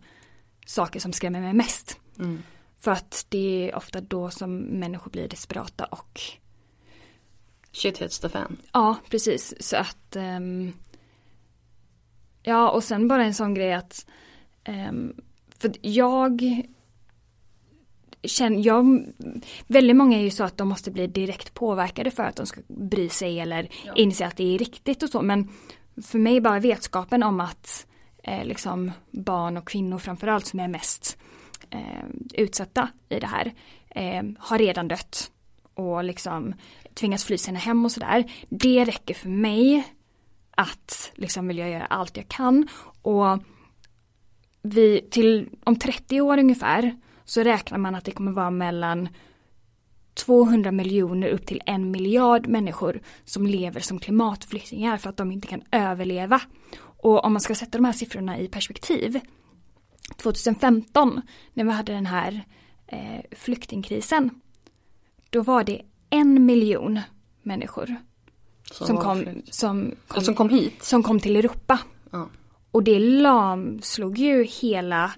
saker som skrämmer mig mest. Mm. För att det är ofta då som människor blir desperata och Shit hits the fan. ja, precis. Så att ehm, ja, och sen bara en sån grej att ehm, för jag känner, jag, väldigt många är ju så att de måste bli direkt påverkade för att de ska bry sig eller inse att det är riktigt och så. Men för mig bara vetskapen om att eh, liksom barn och kvinnor framförallt som är mest eh, utsatta i det här eh, har redan dött och liksom tvingas fly sina hem och sådär. Det räcker för mig att liksom vilja göra allt jag kan och vi till om 30 år ungefär så räknar man att det kommer vara mellan 200 miljoner upp till en miljard människor som lever som klimatflyktingar för att de inte kan överleva. Och om man ska sätta de här siffrorna i perspektiv 2015 när vi hade den här eh, flyktingkrisen då var det en miljon människor som, var kom, som, kom, Som kom hit. som kom till Europa. Ja. Och det lamslog ju hela eh,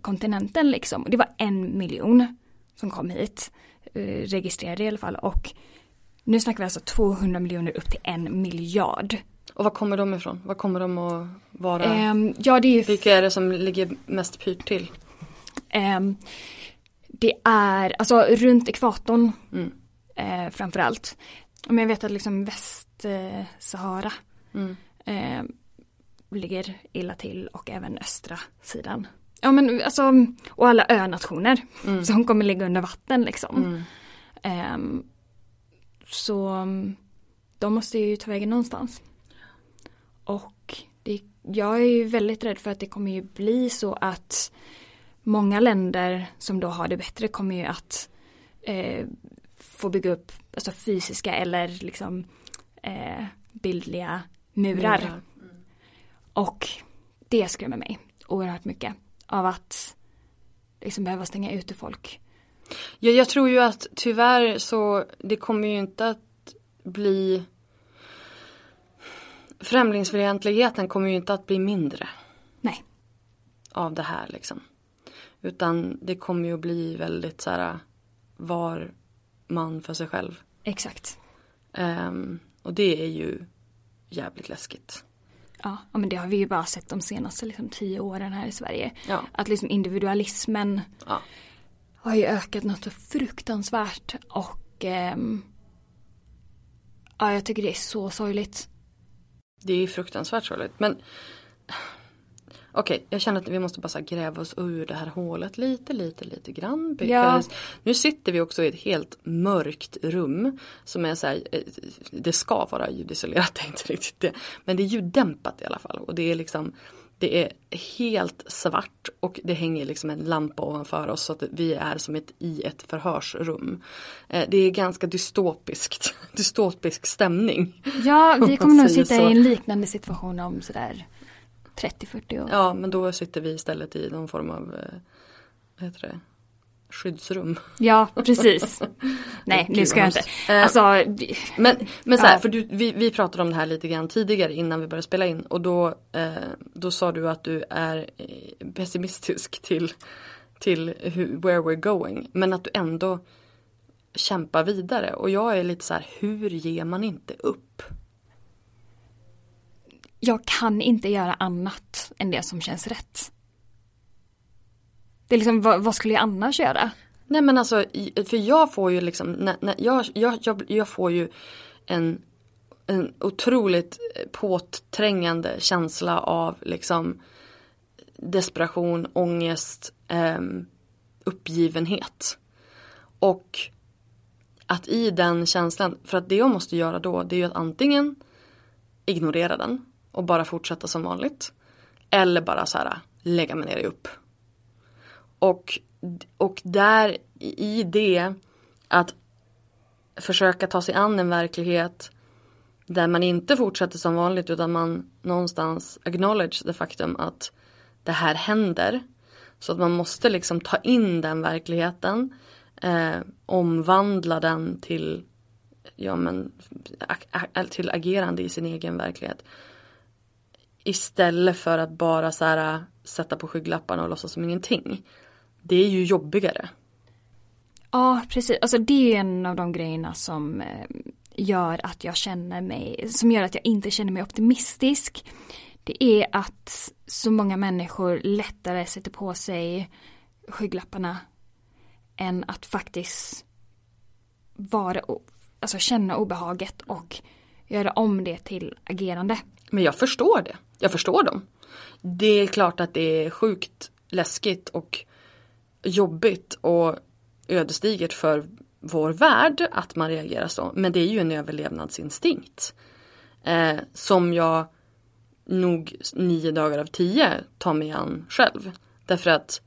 kontinenten liksom. Det var en miljon som kom hit. Eh, registrerade i alla fall. Och nu snackar vi alltså 200 miljoner upp till en miljard. Och var kommer de ifrån? Var kommer de att vara? Ehm, ja det är Vilka är det som ligger mest pyrt till? Ehm, det är alltså runt ekvatorn Mm. eh, framförallt. Men jag vet att liksom Västsahara Mm. eh, ligger illa till och även östra sidan. Ja men alltså, och alla önationer Mm. som kommer ligga under vatten liksom. Mm. Ehm, så mm, de måste ju ta vägen någonstans. Och det, jag är ju väldigt rädd för att det kommer ju bli så att många länder som då har det bättre kommer ju att eh, få bygga upp alltså fysiska eller liksom eh, bildliga murar. Och det skrämmer mig oerhört mycket av att liksom behöva stänga ute folk. Ja, jag tror ju att tyvärr så det kommer ju inte att bli Främlingsfientligheten kommer ju inte att bli mindre Nej, av det här liksom. Utan det kommer ju att bli väldigt så här var man för sig själv. exakt. Ehm, och det är ju jävligt läskigt. Ja, men det har vi ju bara sett de senaste liksom, tio åren här i Sverige. Ja. Att liksom individualismen Ja. har ju ökat något så fruktansvärt och ehm, ja, jag tycker det är så sorgligt. Det är fruktansvärt sorgligt. Men okej, jag känner att vi måste bara gräva oss ur det här hålet lite, lite, lite grann. Because Nu sitter vi också i ett helt mörkt rum som är så här, eh, det ska vara ljudisolerat, det är inte riktigt det. Men det är ljuddämpat i alla fall och det är liksom det är helt svart och det hänger liksom en lampa ovanför oss så att vi är som ett, i ett förhörsrum. Eh, Det är ganska dystopiskt, dystopisk stämning. Ja, vi kommer nog sitta så. i en liknande situation om sådär 30-40 år. Ja, men då sitter vi istället i någon form av eh, vad heter det? skyddsrum. Ja, precis. Nej, nu ska jag inte. Eh, Alltså, Men, men så här, för du, vi, vi pratade om det här lite grann tidigare innan vi började spela in och då, eh, då sa du att du är pessimistisk till, till hur, where we're going. Men att du ändå kämpar vidare och jag är lite så här, hur ger man inte upp? Jag kan inte göra annat än det som känns rätt. Det är liksom, vad, vad skulle jag annars göra? Nej men alltså, för jag får ju liksom, när, när, jag, jag, jag, jag får ju en, en otroligt påträngande känsla av liksom desperation, ångest, eh, uppgivenhet. Och att i den känslan, för att det jag måste göra då det är ju att antingen ignorera den och bara fortsätta som vanligt. Eller bara så här lägga mig ner i upp. Och, och där i det att försöka ta sig an en verklighet där man inte fortsätter som vanligt utan man någonstans acknowledge det faktum att det här händer. Så att man måste liksom ta in den verkligheten. eh, omvandla den till, ja men, till agerande i sin egen verklighet. Istället för att bara så här, äh, sätta på skygglapparna och låtsas som ingenting. Det är ju jobbigare. Ja, precis. Alltså det är en av de grejerna som eh, gör att jag känner mig, som gör att jag inte känner mig optimistisk. Det är att så många människor lättare sätter på sig skygglapparna än att faktiskt vara, alltså känna obehaget och göra om det till agerande. Men jag förstår det. Jag förstår dem. Det är klart att det är sjukt läskigt och jobbigt och ödesdigert för vår värld att man reagerar så. Men det är ju en överlevnadsinstinkt. Eh, som jag nog nio dagar av tio tar mig an själv. Därför att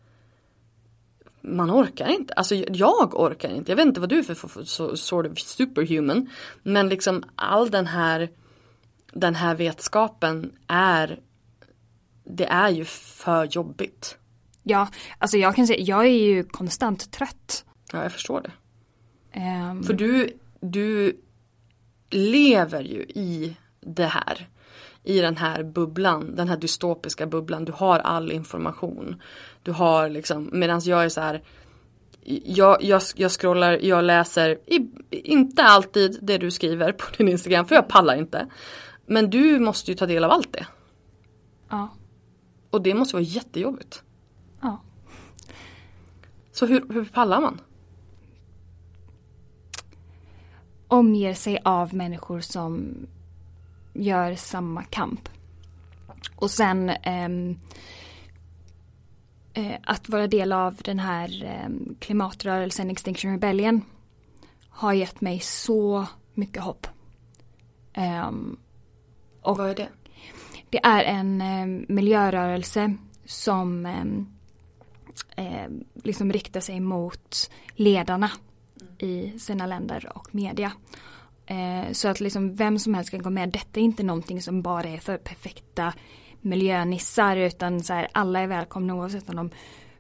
man orkar inte. Alltså jag orkar inte. Jag vet inte vad du är för, för, sort of superhuman. Men liksom all den här den här vetskapen är det är ju för jobbigt. Ja, alltså jag kan säga, jag är ju konstant trött. Ja, jag förstår det. Um... För du, du lever ju i det här. I den här bubblan, den här dystopiska bubblan. Du har all information. Du har liksom, medan jag är så här. Jag, jag, jag scrollar, jag läser, i, inte alltid det du skriver på din Instagram för jag pallar inte. Men du måste ju ta del av allt det. Ja. Och det måste vara jättejobbigt. Ja. Så hur, hur pallar man? Omger sig av människor som gör samma kamp. Och sen eh, eh, att vara del av den här eh, klimatrörelsen Extinction Rebellion har gett mig så mycket hopp. Um, och Vad är det? Det är en eh, miljörörelse som eh, eh, liksom riktar sig mot ledarna i sina länder och media. Eh, så att liksom vem som helst kan gå med. Detta är inte någonting som bara är för perfekta miljönissar utan så här, alla är välkomna oavsett om de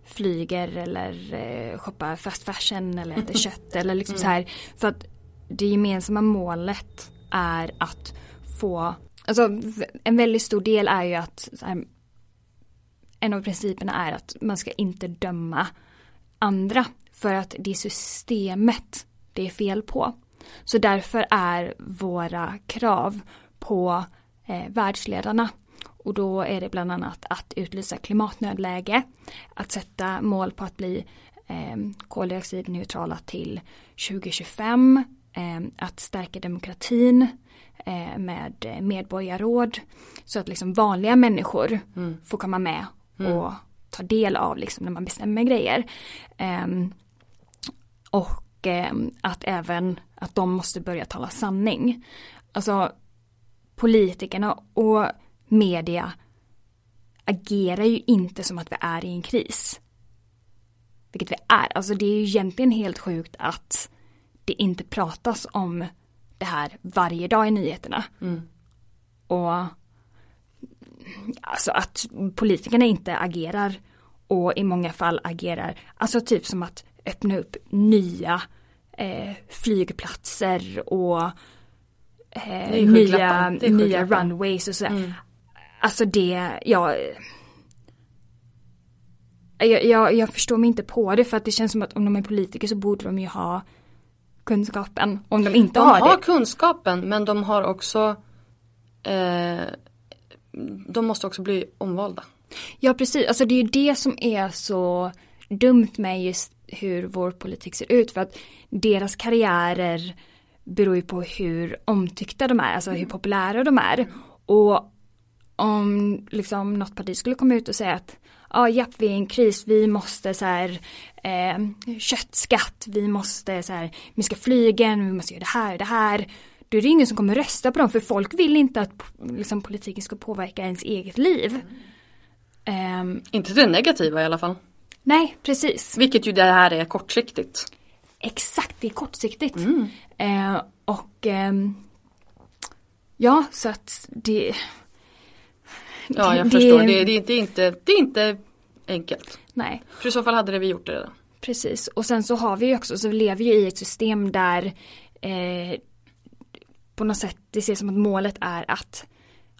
flyger eller eh, shoppar fast fashion eller äter kött eller liksom mm. så här. För att det gemensamma målet är att få Alltså en väldigt stor del är ju att här, en av principerna är att man ska inte döma andra för att det är systemet det är fel på. Så därför är våra krav på eh, världsledarna och då är det bland annat att utlysa klimatnödläge, att sätta mål på att bli eh, koldioxidneutrala till 2025, eh, att stärka demokratin, med medborgarråd. Så att liksom vanliga människor mm. får komma med mm. och ta del av liksom när man bestämmer grejer. Eh, och eh, att även att de måste börja tala sanning. Alltså politikerna och media agerar ju inte som att vi är i en kris. Vilket vi är. Alltså det är ju egentligen helt sjukt att det inte pratas om det här varje dag i nyheterna. Mm. Och alltså att politikerna inte agerar och i många fall agerar, alltså typ som att öppna upp nya eh, flygplatser och eh, nya, nya runways och sådär. Mm. Alltså det, ja, jag, jag, jag, förstår mig inte på det för att det känns som att om de är politiker så borde de ju ha kunskapen om de inte de har det. De har kunskapen men de har också eh, De måste också bli omvalda. Ja precis, alltså det är ju det som är så dumt med just hur vår politik ser ut för att deras karriärer beror ju på hur omtyckta de är, alltså hur populära de är. Och om liksom något parti skulle komma ut och säga att ja, japp, vi är i en kris, vi måste så här eh, köttskatt, vi måste så här, vi ska flyga, vi måste göra det här, det här. Då är det ingen som kommer rösta på dem för folk vill inte att liksom, politiken ska påverka ens eget liv. Um, inte det negativa i alla fall. Nej, precis. Vilket ju det här är kortsiktigt. Exakt, det är kortsiktigt. Mm. Eh, och eh, ja, så att det Ja, jag det, förstår. Det, det, det, är inte, det är inte enkelt. Nej. För i så fall hade det vi gjort det redan. Precis, och sen så har vi ju också, så vi lever ju i ett system där eh, på något sätt det ses som att målet är att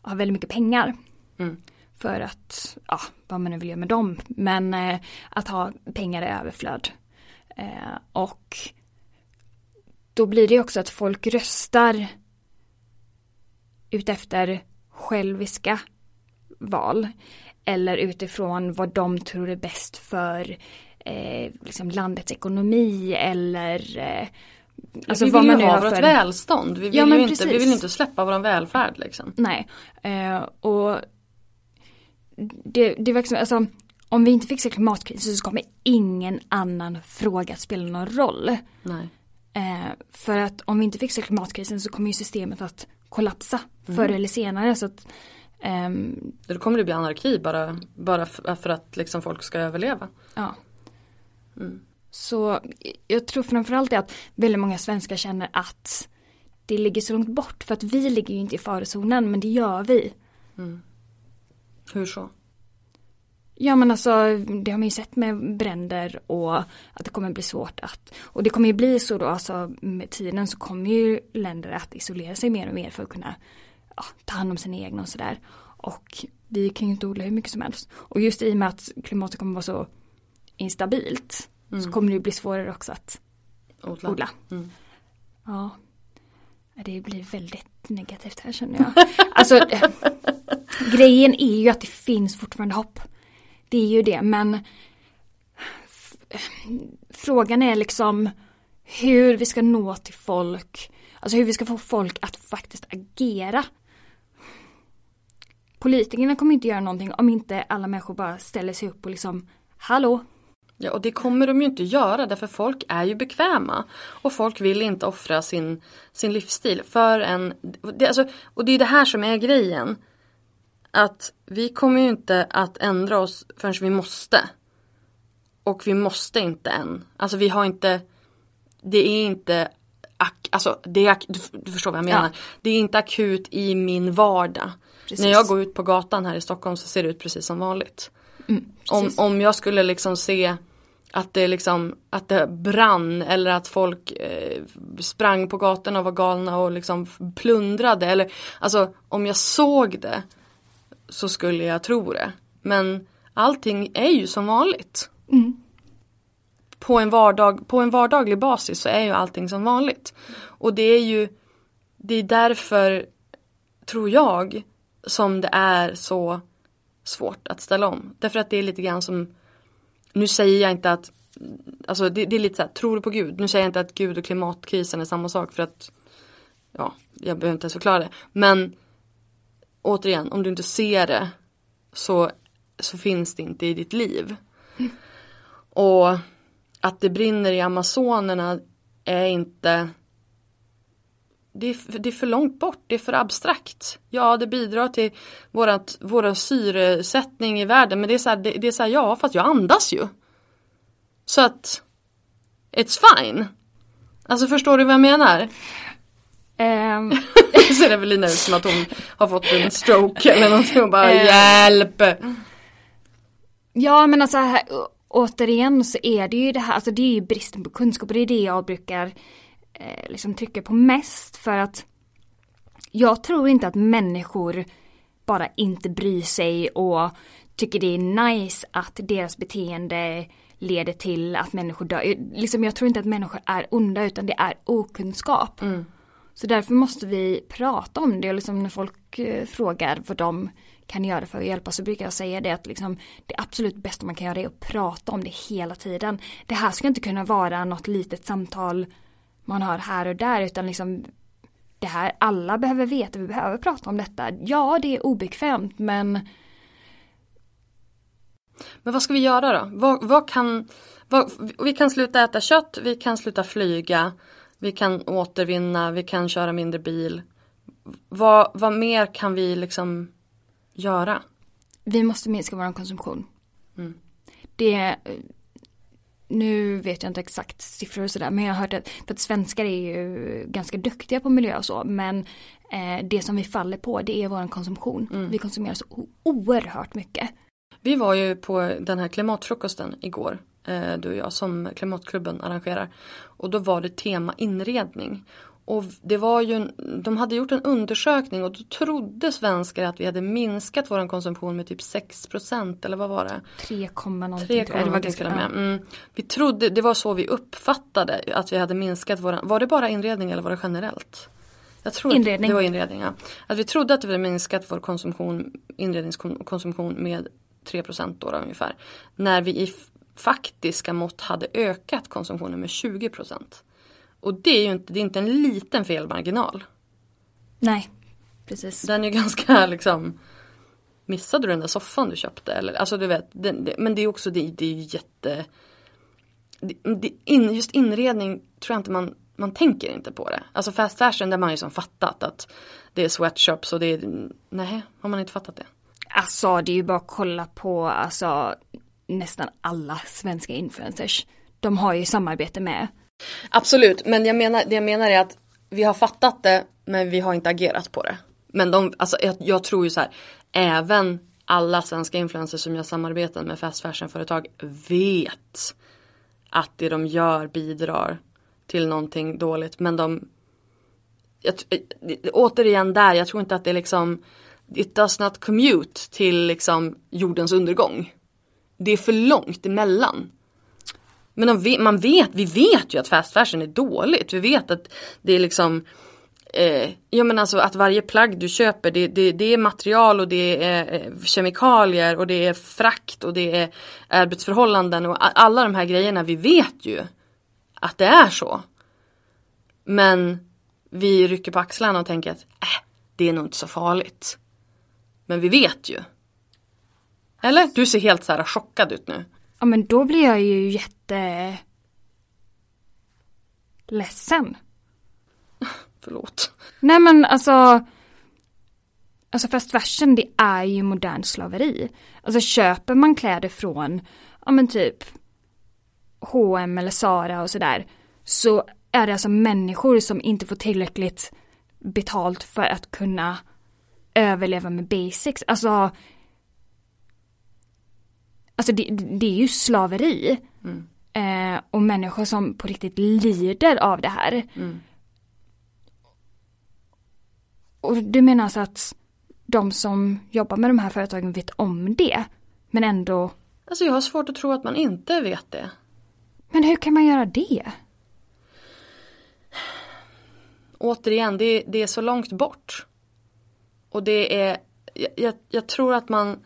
ha väldigt mycket pengar. Mm. För att, ja, vad man nu vill göra med dem, men eh, att ha pengar i överflöd. Eh, och då blir det också att folk röstar utefter själviska val. Eller utifrån vad de tror är bäst för eh, liksom landets ekonomi eller eh, Alltså vi vill ju ha vårt för... välstånd. Vi vill, ja, ju inte, vi vill inte släppa vår välfärd liksom. Nej, eh, och det, det verkar som, alltså om vi inte fixar klimatkrisen så kommer ingen annan fråga att spela någon roll. Nej. Eh, för att om vi inte fixar klimatkrisen så kommer ju systemet att kollapsa mm. förr eller senare. Så att, ehm, Då kommer det bli anarki bara, bara för att liksom folk ska överleva. Ja. Mm. Så jag tror framförallt att väldigt många svenskar känner att det ligger så långt bort för att vi ligger ju inte i farozonen men det gör vi. Mm. Hur så? Ja men alltså det har man ju sett med bränder och att det kommer bli svårt att och det kommer ju bli så då alltså med tiden så kommer ju länder att isolera sig mer och mer för att kunna ja, ta hand om sina egna och sådär. Och vi kan ju inte odla hur mycket som helst. Och just i och med att klimatet kommer vara så instabilt mm. så kommer det bli svårare också att odla. odla. Mm. Ja. Det blir väldigt negativt här känner jag. Alltså grejen är ju att det finns fortfarande hopp. Det är ju det men frågan är liksom hur vi ska nå till folk. Alltså hur vi ska få folk att faktiskt agera. Politikerna kommer inte göra någonting om inte alla människor bara ställer sig upp och liksom Hallå, Ja, och det kommer de ju inte göra därför folk är ju bekväma. Och folk vill inte offra sin, sin livsstil för en... Det, alltså, och det är det här som är grejen. Att vi kommer ju inte att ändra oss förrän vi måste. Och vi måste inte än. Alltså vi har inte... Det är inte... Alltså, det är, du förstår vad jag menar. Ja. Det är inte akut i min vardag. Precis. När jag går ut på gatan här i Stockholm så ser det ut precis som vanligt. Mm, om, om jag skulle liksom se att det liksom, att det brann eller att folk eh, sprang på gatorna och var galna och liksom plundrade eller alltså om jag såg det så skulle jag tro det. Men allting är ju som vanligt. Mm. På, en vardag, på en vardaglig basis så är ju allting som vanligt. Och det är ju det är därför tror jag som det är så svårt att ställa om. Därför att det är lite grann som nu säger jag inte att, alltså det, det är lite så här, tror du på Gud? Nu säger jag inte att Gud och klimatkrisen är samma sak för att, ja, jag behöver inte ens förklara det. Men återigen, om du inte ser det så, så finns det inte i ditt liv. Mm. Och att det brinner i Amazonerna är inte det är, det är för långt bort, det är för abstrakt. Ja, det bidrar till vårat, vår syresättning i världen men det är så här, det, det, är så här, ja fast jag andas ju. Så att, it's fine. Alltså förstår du vad jag menar? Um. ser Evelina ut som att hon har fått en stroke eller någonting och bara um. hjälp. Ja men alltså här, återigen så är det ju det här, alltså det är ju bristen på kunskap och det är det jag brukar eh, liksom trycker på mest för att jag tror inte att människor bara inte bryr sig och tycker det är nice att deras beteende leder till att människor dör. Liksom jag tror inte att människor är onda utan det är okunskap. Mm. Så därför måste vi prata om det och liksom när folk eh, frågar vad de kan göra för att hjälpa så brukar jag säga det att liksom det absolut bästa man kan göra är att prata om det hela tiden. Det här ska inte kunna vara något litet samtal man har här och där utan liksom det här, alla behöver veta, vi behöver prata om detta. Ja, det är obekvämt men Men vad ska vi göra då? Vad, vad kan vad, Vi kan sluta äta kött, vi kan sluta flyga, vi kan återvinna, vi kan köra mindre bil. Vad, vad mer kan vi liksom göra? Vi måste minska vår konsumtion. Mm. Det nu vet jag inte exakt siffror och sådär men jag har hört att, för att svenskar är ju ganska duktiga på miljö och så men eh, det som vi faller på det är vår konsumtion. Mm. Vi konsumerar så oerhört mycket. Vi var ju på den här klimatfrukosten igår eh, du och jag, som Klimatklubben arrangerar. Och då var det tema inredning. Och det var ju, de hade gjort en undersökning och då trodde svenskar att vi hade minskat vår konsumtion med typ 6% eller vad var det? 3, någonting. 3, det var ganska med. Mm. Vi trodde, det var så vi uppfattade att vi hade minskat vår, var det bara inredning eller var det generellt? Jag tror inredning. det var inredning, ja. Att vi trodde att vi hade minskat vår konsumtion, inredningskonsumtion med 3 då, då ungefär. När vi i faktiska mått hade ökat konsumtionen med 20 Och det är ju inte, det är inte en liten felmarginal. Nej, precis. Den är ganska liksom Missade du den där soffan du köpte? Eller, alltså du vet, det, det, men det är också det, det är jätte det, in, Just inredning tror jag inte man man tänker inte på det. Alltså fast fashion där man ju som fattat att det är sweatshops och det är, nej, har man inte fattat det? Alltså det är ju bara att kolla på alltså nästan alla svenska influencers. De har ju samarbete med. Absolut, men jag menar, det jag menar är att vi har fattat det men vi har inte agerat på det. Men de, alltså jag, jag tror ju så här, även alla svenska influencers som gör samarbeten med fast fashion-företag vet att det de gör bidrar till någonting dåligt. Men de, jag, eh, återigen där, jag tror inte att det är liksom It does not commute till liksom jordens undergång. Det är för långt emellan. Men vet, man vet, vi vet ju att fast fashion är dåligt. Vi vet att det är liksom eh, Ja men alltså att varje plagg du köper det, det, det är material och det är eh, kemikalier och det är frakt och det är arbetsförhållanden och alla de här grejerna vi vet ju att det är så. Men vi rycker på axlarna och tänker att äh, det är nog inte så farligt. Men vi vet ju. Eller? Du ser helt så här chockad ut nu. Ja men då blir jag ju jätte ledsen. Förlåt. Nej men alltså Alltså fast fashion det är ju modern slaveri. Alltså köper man kläder från, ja men typ H&M eller Sara och sådär. Så är det alltså människor som inte får tillräckligt betalt för att kunna överleva med basics. Alltså Alltså det, det är ju slaveri. Mm. Eh, och människor som på riktigt lider av det här. Mm. Och du menar alltså att de som jobbar med de här företagen vet om det? Men ändå... Alltså jag har svårt att tro att man inte vet det. Men hur kan man göra det? Återigen, det, det är så långt bort. Och det är, jag, jag tror att man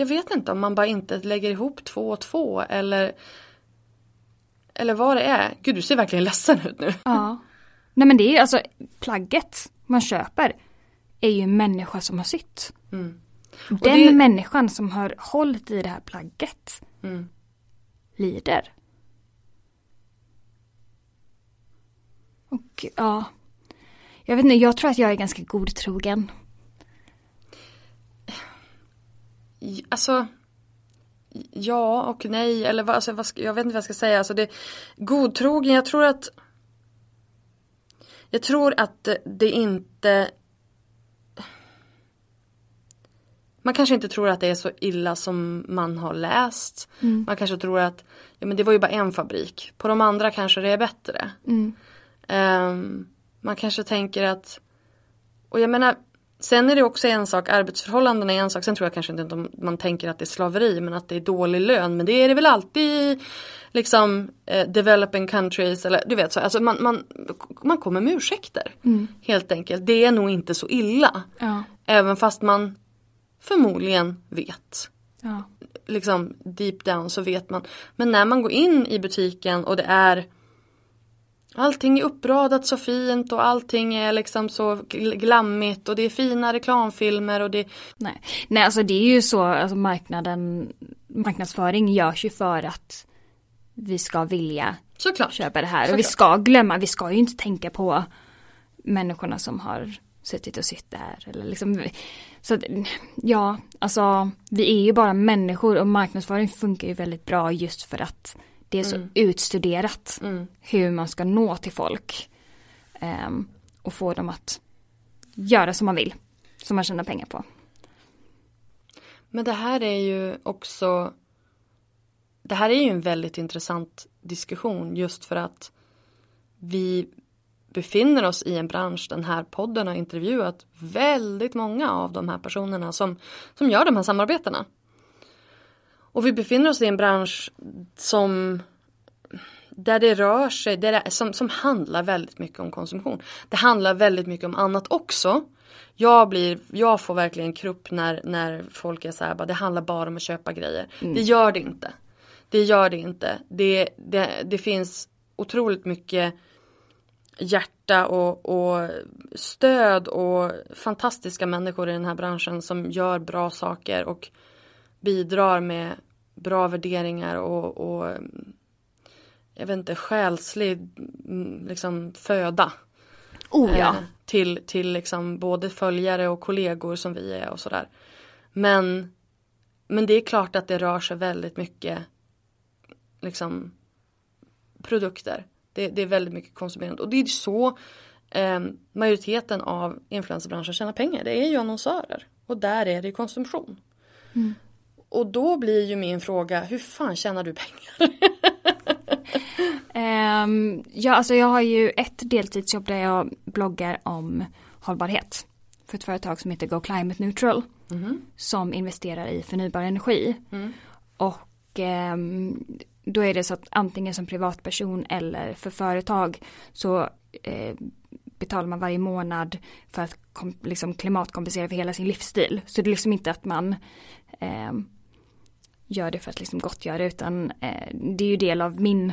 jag vet inte om man bara inte lägger ihop två och två eller eller vad det är. Gud du ser verkligen ledsen ut nu. Ja. Nej men det är alltså plagget man köper är ju en människa som har sytt. Mm. Den det... människan som har hållit i det här plagget mm. lider. Och ja, jag vet inte, jag tror att jag är ganska godtrogen. Alltså Ja och nej eller vad, alltså, vad jag vet inte vad jag ska säga. Alltså det, godtrogen, jag tror att Jag tror att det inte Man kanske inte tror att det är så illa som man har läst. Mm. Man kanske tror att ja, men det var ju bara en fabrik. På de andra kanske det är bättre. Mm. Um, man kanske tänker att och jag menar Sen är det också en sak, arbetsförhållanden är en sak. Sen tror jag kanske inte att man tänker att det är slaveri men att det är dålig lön. Men det är det väl alltid liksom eh, developing countries eller du vet så. Alltså man, man, man kommer med ursäkter. Mm. Helt enkelt. Det är nog inte så illa. Ja. Även fast man förmodligen vet. Ja. Liksom deep down så vet man. Men när man går in i butiken och det är Allting är uppradat så fint och allting är liksom så glammigt och det är fina reklamfilmer och det Nej, Nej alltså det är ju så, alltså marknaden, marknadsföring görs ju för att vi ska vilja Såklart. köpa det här. Såklart. Och vi ska glömma, vi ska ju inte tänka på människorna som har suttit och sytt det här. Eller liksom, så ja, alltså vi är ju bara människor och marknadsföring funkar ju väldigt bra just för att det är så mm. utstuderat mm. hur man ska nå till folk. Um, och få dem att göra som man vill. Som man tjänar pengar på. Men det här är ju också det här är ju en väldigt intressant diskussion just för att vi befinner oss i en bransch, den här podden har intervjuat väldigt många av de här personerna som, som gör de här samarbetena. Och vi befinner oss i en bransch som där det rör sig, där det, som, som handlar väldigt mycket om konsumtion. Det handlar väldigt mycket om annat också. Jag, blir, jag får verkligen krupp när, när folk är så här, bara, det handlar bara om att köpa grejer. Mm. Det gör det inte. Det gör det inte. Det, det, det finns otroligt mycket hjärta och, och, stöd och fantastiska människor i den här branschen som gör bra saker och bidrar med bra värderingar och, och jag vet inte, själslig mm, liksom, föda. Oh, ja. eh, till, till liksom både följare och kollegor som vi är och sådär. Men, men det är klart att det rör sig väldigt mycket liksom, produkter. Det, det är väldigt mycket konsumerande och det är så eh, majoriteten av influencerbranschen tjänar pengar. Det är ju annonsörer och där är det konsumtion. Mm. Och då blir ju min fråga, hur fan tjänar du pengar? um, ja, alltså jag har ju ett deltidsjobb där jag bloggar om hållbarhet. För ett företag som heter Go Climate Neutral. Mm. Som investerar i förnybar energi. Mm. Och um, då är det så att antingen som privatperson eller för företag så eh, betalar man varje månad för att kom, liksom klimatkompensera för hela sin livsstil. Så det är liksom inte att man eh, gör det för att liksom gottgöra utan eh, det är ju del av min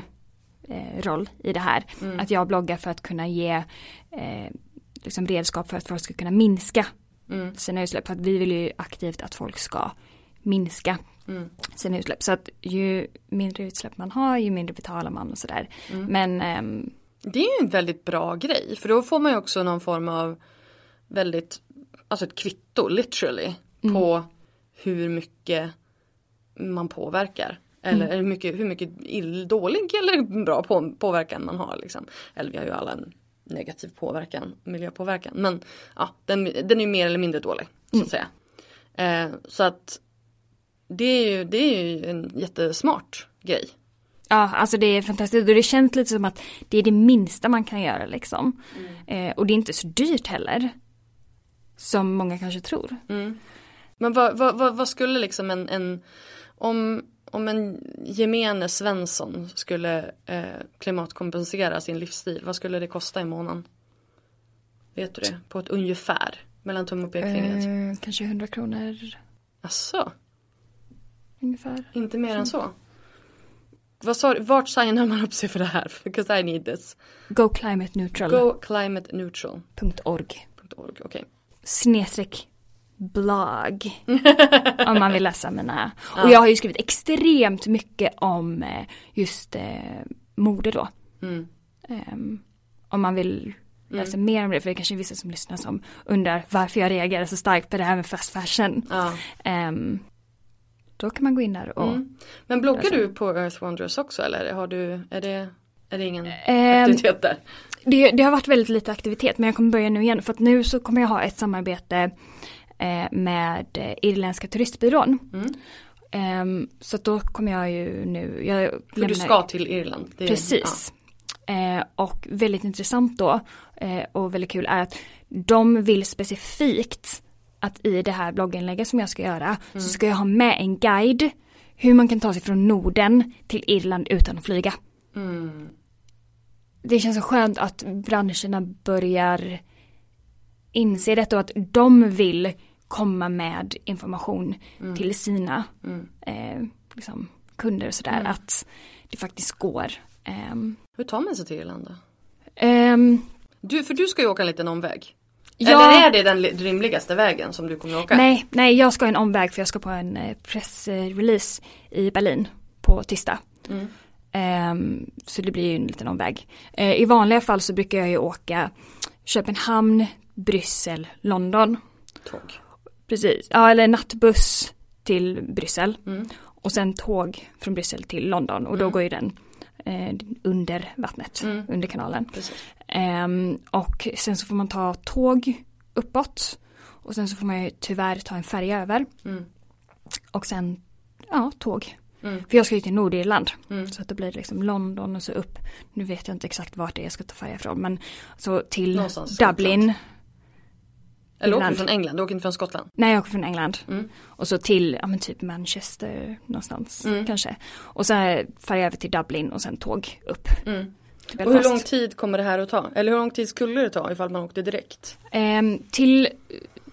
eh, roll i det här. Mm. Att jag bloggar för att kunna ge eh, liksom redskap för att folk ska kunna minska mm. sina utsläpp. För att vi vill ju aktivt att folk ska minska mm. sina utsläpp. Så att ju mindre utsläpp man har ju mindre betalar man och sådär. Mm. Men ehm, det är ju en väldigt bra grej för då får man ju också någon form av väldigt, alltså ett kvitto literally mm. på hur mycket man påverkar. Eller mm. hur mycket, hur mycket ill, dålig eller bra på, påverkan man har. Liksom. Eller vi har ju alla en negativ påverkan, miljöpåverkan. Men ja, den, den är mer eller mindre dålig. Så att mm. säga. Eh, så att det är, ju, det är ju en jättesmart grej. Ja, alltså det är fantastiskt och det känns lite som att det är det minsta man kan göra liksom. Mm. Eh, och det är inte så dyrt heller. Som många kanske tror. Mm. Men vad, vad, vad, skulle liksom en, en om, om en gemene Svensson skulle eh, klimatkompensera sin livsstil, vad skulle det kosta i månaden? Vet du det? På ett ungefär, mellan tumme och pekfingret. Eh, kanske 100 kronor. Asså? Ungefär. Inte mer än så? Vad sa du, vart signar man upp sig för det här? Because I need this. Go climate neutral. Go climate neutral. .org. .org, okej. Okay. Snedstreck blogg. om man vill läsa mina. Ja. Och jag har ju skrivit extremt mycket om eh, just eh, mode då. Mm. Um, om man vill läsa mm. mer om det, för det är kanske vissa som lyssnar som undrar varför jag reagerar så starkt på det här med fast fashion. Ja. Um, då kan man gå in där och mm. Men bloggar du på Earth Wanderers också eller har du, är det, är det ingen um, aktivitet där? Det, det, har varit väldigt lite aktivitet men jag kommer börja nu igen för att nu så kommer jag ha ett samarbete med Irländska turistbyrån. Mm. Um, så då kommer jag ju nu. Jag För lämnar, du ska till Irland? Det, precis. Ja. Uh, och väldigt intressant då och väldigt kul är att de vill specifikt att i det här blogginlägget som jag ska göra mm. så ska jag ha med en guide hur man kan ta sig från Norden till Irland utan att flyga. Mm. Det känns så skönt att branscherna börjar inse detta och att de vill komma med information mm. till sina mm. eh, liksom, kunder och sådär mm. att det faktiskt går. Um, Hur tar man sig till Irland då? Um, du, för du ska ju åka en liten omväg. Ja, Eller är det den rimligaste vägen som du kommer åka? Nej, nej jag ska en omväg för jag ska på en eh, pressrelease i Berlin på tisdag. Um, så det blir ju en liten omväg. Uh, I vanliga fall så brukar jag ju åka Köpenhamn, Bryssel, London. Tåg. Precis, ja eller nattbuss till Bryssel. Mm. Och sen tåg från Bryssel till London och då mm. går ju den eh, under vattnet, mm. under kanalen. Eh, och sen så får man ta tåg uppåt. Och sen så får man ju tyvärr ta en färja över. Mm. Och sen, ja, tåg För jag ska ju till Nordirland. Mm. Så att det blir liksom London och så upp. Nu vet jag inte exakt vart det är jag ska ta färja ifrån. Men så till Någonstans i Skottland. Eller åker du från England? Du åker inte från Skottland? Nej jag åker från England. Mm. Och så till, ja men typ Manchester någonstans Mm. kanske. Och sen färja över till Dublin och sen tåg upp. Mm. Och hur lång tid kommer det här att ta? Eller hur lång tid skulle det ta ifall man åkte direkt? Ehm, till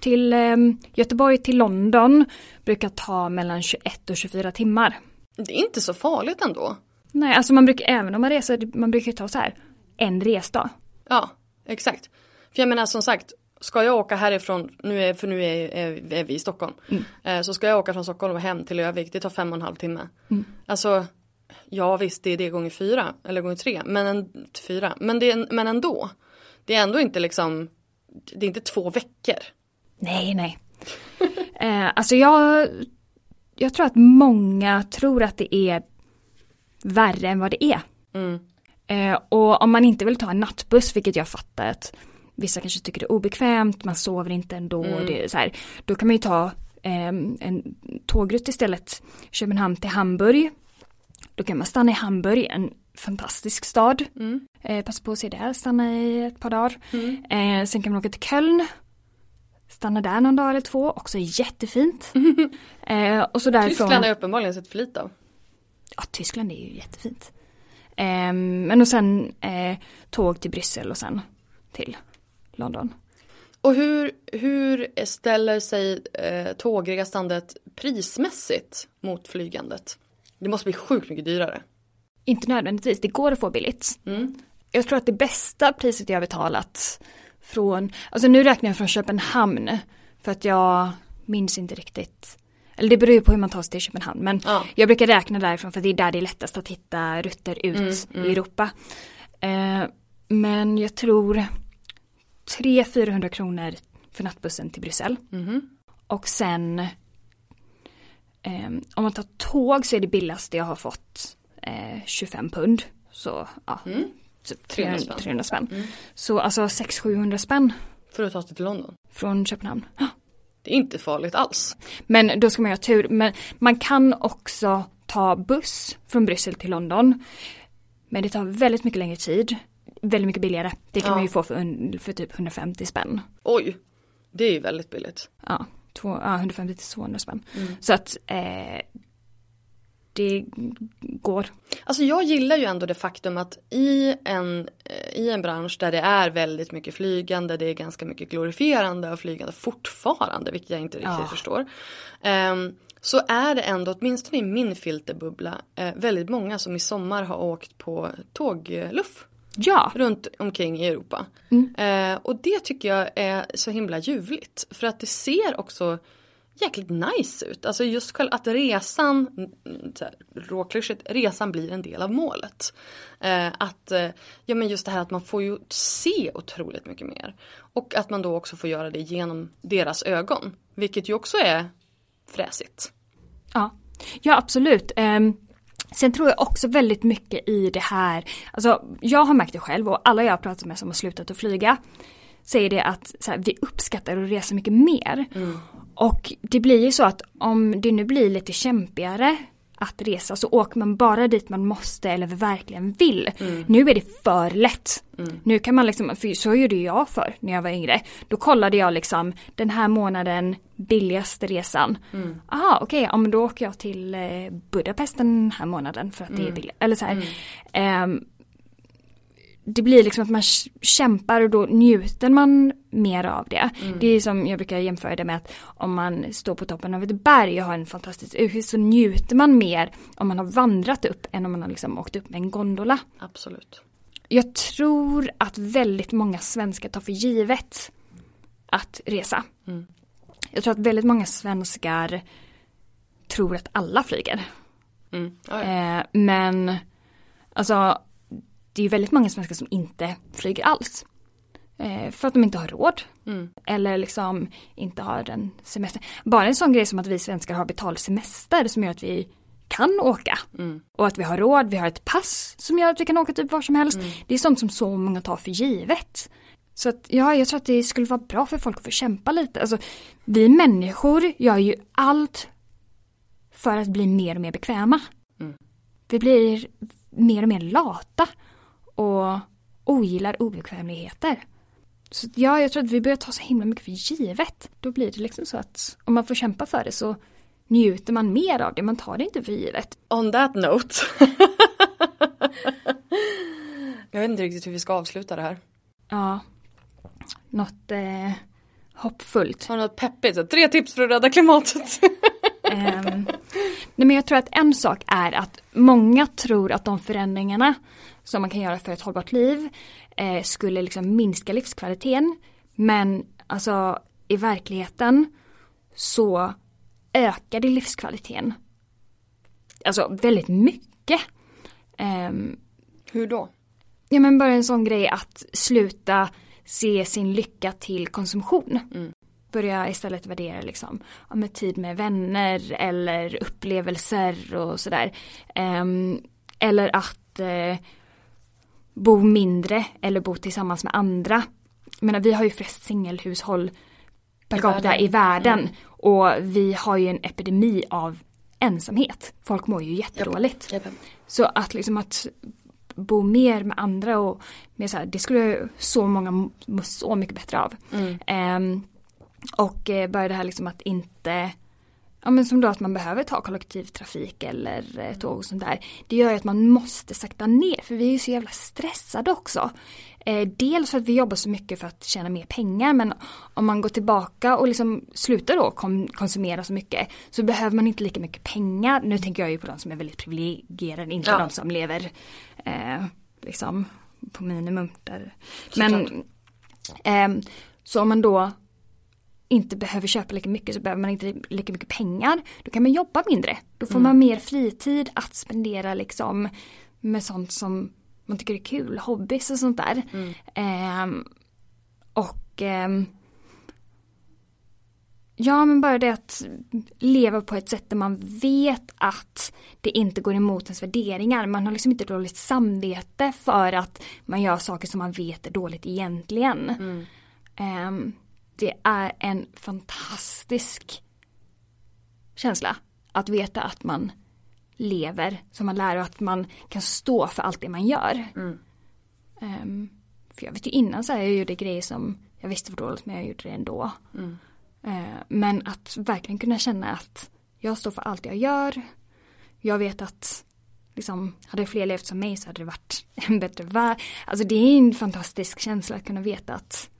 till ehm, Göteborg till London brukar ta mellan 21 och 24 timmar. Det är inte så farligt ändå. Nej, alltså man brukar, även om man reser, man brukar ta så här en resdag. Ja, exakt. För jag menar som sagt, ska jag åka härifrån, nu är, för nu är, är, är vi i Stockholm. Eh, så ska jag åka från Stockholm och hem till Övik, det tar fem och en halv timme. Alltså, ja visst det är det gånger fyra, eller gånger tre, men, en, fyra. Men, det men ändå. Det är ändå inte liksom, det är inte två veckor. Nej, nej. eh, alltså jag, jag tror att många tror att det är värre än vad det är. Mm. Eh, och om man inte vill ta en nattbuss, vilket jag fattar att vissa kanske tycker det är obekvämt, man sover inte ändå, Mm. det är så här, då kan man ju ta ehm, en tågrutt istället, Köpenhamn till Hamburg. Då kan man stanna i Hamburg, en fantastisk stad. Mm. Eh, passa på att se där, stanna i ett par dagar. Eh, sen kan man åka till Köln. Stanna där någon dag eller två, också jättefint. eh, och så därifrån. Tyskland har jag uppenbarligen sett för lite av. Ja, Tyskland är ju jättefint. Eh, men och sen eh, tåg till Bryssel och sen till London. Och hur, hur ställer sig eh, tågresandet prismässigt mot flygandet? Det måste bli sjukt mycket dyrare. Inte nödvändigtvis, det går att få billigt. Mm. Jag tror att det bästa priset jag har betalat från, alltså nu räknar jag från Köpenhamn. För att jag minns inte riktigt. Eller det beror ju på hur man tar sig till Köpenhamn. Men Ja. jag brukar räkna därifrån för det är där det är lättast att hitta rutter ut i Europa. Eh, men jag tror 300-400 kronor för nattbussen till Bryssel. Mhm. Och sen eh, om man tar tåg så är det billigaste jag har fått eh, 25 pund. Så ja, typ 300 300 spänn. 300 spänn. Så alltså 600-700 spänn För att ta sig till London. från Köpenhamn. Ja. Det är inte farligt alls. Men då ska man ha tur. Men man kan också ta buss från Bryssel till London. Men det tar väldigt mycket längre tid. Väldigt mycket billigare. Det kan Ja. man ju få för, för typ 150 spänn. Oj, det är ju väldigt billigt. Ja, två, ja 150 till 200 spänn. Så att eh, det går. Alltså jag gillar ju ändå det faktum att i en, eh, i en bransch där det är väldigt mycket flygande, det är ganska mycket glorifierande av flygande fortfarande, vilket jag inte riktigt Ja. förstår. ehm, så är det ändå, åtminstone i min filterbubbla, eh, väldigt många som i sommar har åkt på tågluff Ja, runt omkring i Europa. Mm. Eh, och det tycker jag är så himla ljuvligt. För att det ser också jäkligt nice ut. Alltså just själv att resan, mm, här, råklyschigt, resan blir en del av målet. Eh, att, eh, ja men just det här att man får ju se otroligt mycket mer. Och att man då också får göra det genom deras ögon. Vilket ju också är fräsigt. Ja, ja absolut. Ehm, sen tror jag också väldigt mycket i det här, alltså jag har märkt det själv och alla jag har pratat med som har slutat att flyga säger det att här, vi uppskattar att resa mycket mer. Och det blir ju så att om det nu blir lite kämpigare att resa så åker man bara dit man måste eller verkligen vill. Nu är det för lätt. Nu kan man liksom, för så gjorde jag för när jag var yngre. Då kollade jag liksom den här månaden billigaste resan. Aha okej, ja, men då åker jag till eh, Budapest den här månaden för att det är billigt. Eller så här. Det blir liksom att man kämpar och då njuter man mer av det. Det är som jag brukar jämföra det med att om man står på toppen av ett berg och har en fantastisk utsikt så njuter man mer om man har vandrat upp än om man har liksom åkt upp med en gondola. Absolut. Jag tror att väldigt många svenskar tar för givet att resa. Jag tror att väldigt många svenskar tror att alla flyger. Mm. Eh, men alltså det är ju väldigt många svenskar som inte flyger alls. Eh, för att de inte har råd. Mm. Eller liksom inte har den semester. Bara en sån grej som att vi svenskar har betald semester som gör att vi kan åka. Mm. Och att vi har råd, vi har ett pass som gör att vi kan åka typ var som helst. Mm. Det är sånt som så många tar för givet. Så att, ja, jag tror att det skulle vara bra för folk att få kämpa lite. Alltså, vi människor gör ju allt för att bli mer och mer bekväma. Mm. Vi blir mer och mer lata och ogillar obekvämligheter. Så ja, jag tror att vi börjar ta så himla mycket för givet. Då blir det liksom så att om man får kämpa för det så njuter man mer av det, man tar det inte för givet. On that note. jag vet inte riktigt hur vi ska avsluta det här. Ja. Något eh, hoppfullt. Har du något peppigt? Tre tips för att rädda klimatet. um, men jag tror att en sak är att många tror att de förändringarna som man kan göra för ett hållbart liv eh, skulle liksom minska livskvaliteten. Men alltså i verkligheten så ökar det livskvaliteten. Alltså väldigt mycket. Um, Hur då? Ja men bara en sån grej att sluta se sin lycka till konsumtion. Mm. Börja istället värdera liksom, ja, med tid med vänner eller upplevelser och sådär. Um, eller att uh, bo mindre eller bo tillsammans med andra. Jag menar, vi har ju flest singelhushåll per capita i världen. Mm. Och vi har ju en epidemi av ensamhet. Folk mår ju jättedåligt. Japp. Japp. Så att liksom att bo mer med andra och med så här, det skulle så många må så mycket bättre av. Mm. Um, och eh, bara det här liksom att inte Ja men som då att man behöver ta kollektivtrafik eller eh, tåg och sånt där. Det gör ju att man måste sakta ner för vi är ju så jävla stressade också. Eh, dels för att vi jobbar så mycket för att tjäna mer pengar men om man går tillbaka och liksom slutar då kom, konsumera så mycket så behöver man inte lika mycket pengar. Nu tänker jag ju på de som är väldigt privilegierade, inte ja. de som lever eh, liksom på minimum. Där. Men eh, så om man då inte behöver köpa lika mycket så behöver man inte lika mycket pengar. Då kan man jobba mindre. Då får mm. man mer fritid att spendera liksom med sånt som man tycker är kul, hobbys och sånt där. Mm. Eh, och eh, Ja men bara det att leva på ett sätt där man vet att det inte går emot ens värderingar. Man har liksom inte dåligt samvete för att man gör saker som man vet är dåligt egentligen. Mm. Um, det är en fantastisk känsla att veta att man lever som man lär och att man kan stå för allt det man gör. Mm. Um, för jag vet ju innan så här, jag gjorde grejer som jag visste var dåligt men jag gjorde det ändå. Mm. Uh, men att verkligen kunna känna att jag står för allt jag gör. Jag vet att liksom, hade fler levt som mig så hade det varit en bättre värld. Alltså det är en fantastisk känsla att kunna veta att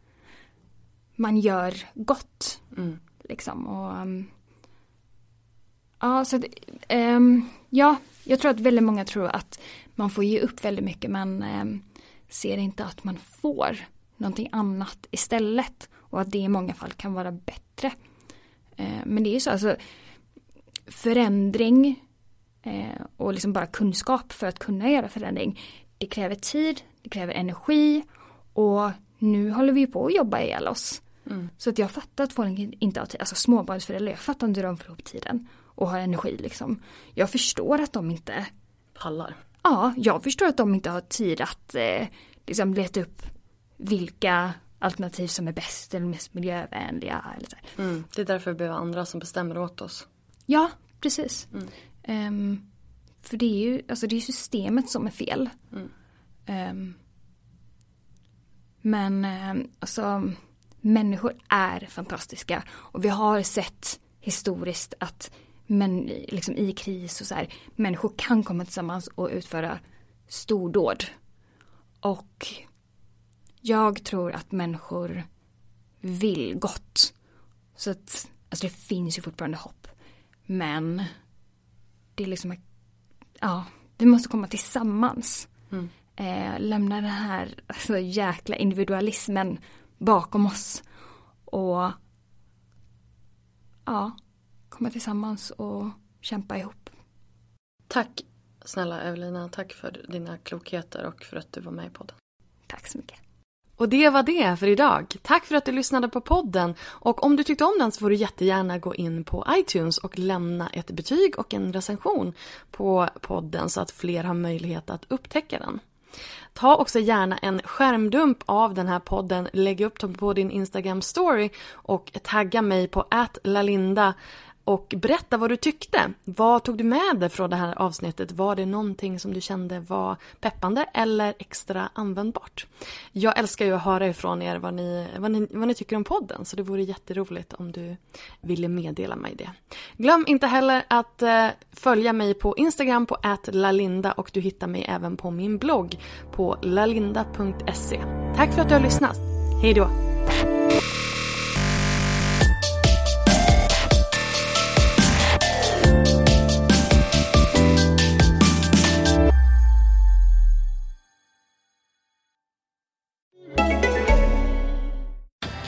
man gör gott. Mm. Liksom. Och, um, ja, så um, ja, jag tror att väldigt många tror att man får ge upp väldigt mycket men um, ser inte att man får någonting annat istället. Och att det i många fall kan vara bättre. Uh, men det är ju så, alltså förändring uh, och liksom bara kunskap för att kunna göra förändring. Det kräver tid, det kräver energi och nu håller vi på att jobba ihjäl oss. Mm. Så att jag fattar att folk inte har tid, alltså småbarnsföräldrar, jag fattar inte hur de får ihop tiden och har energi liksom. Jag förstår att de inte pallar. Ja, jag förstår att de inte har tid att eh, liksom leta upp vilka alternativ som är bäst eller mest miljövänliga. Eller så. Mm, det är därför vi behöver andra som bestämmer åt oss. Ja, precis. Mm. Um, för det är ju alltså det är systemet som är fel. Um, men eh, alltså människor är fantastiska och vi har sett historiskt att men, liksom i kris och så här, människor kan komma tillsammans och utföra stordåd. Och jag tror att människor vill gott. Så att, alltså det finns ju fortfarande hopp. Men det är liksom, ja, vi måste komma tillsammans. Mm. Eh, lämna den här alltså, jäkla individualismen bakom oss. Och ja, komma tillsammans och kämpa ihop. Tack snälla Evelina, tack för dina klokheter och för att du var med i podden. Tack så mycket. Och det var det för idag. Tack för att du lyssnade på podden. Och om du tyckte om den så får du jättegärna gå in på iTunes och lämna ett betyg och en recension på podden så att fler har möjlighet att upptäcka den. Ta också gärna en skärmdump av den här podden, lägg upp den på din Instagram story och tagga mig på @lalinda och berätta vad du tyckte. Vad tog du med dig från det här avsnittet? Var det någonting som du kände var peppande eller extra användbart? Jag älskar ju att höra ifrån er vad ni, vad ni, vad ni tycker om podden så det vore jätteroligt om du ville meddela mig det. Glöm inte heller att eh, följa mig på Instagram på @lalinda och du hittar mig även på min blogg på lalinda.se. Tack för att du har lyssnat. Hej då!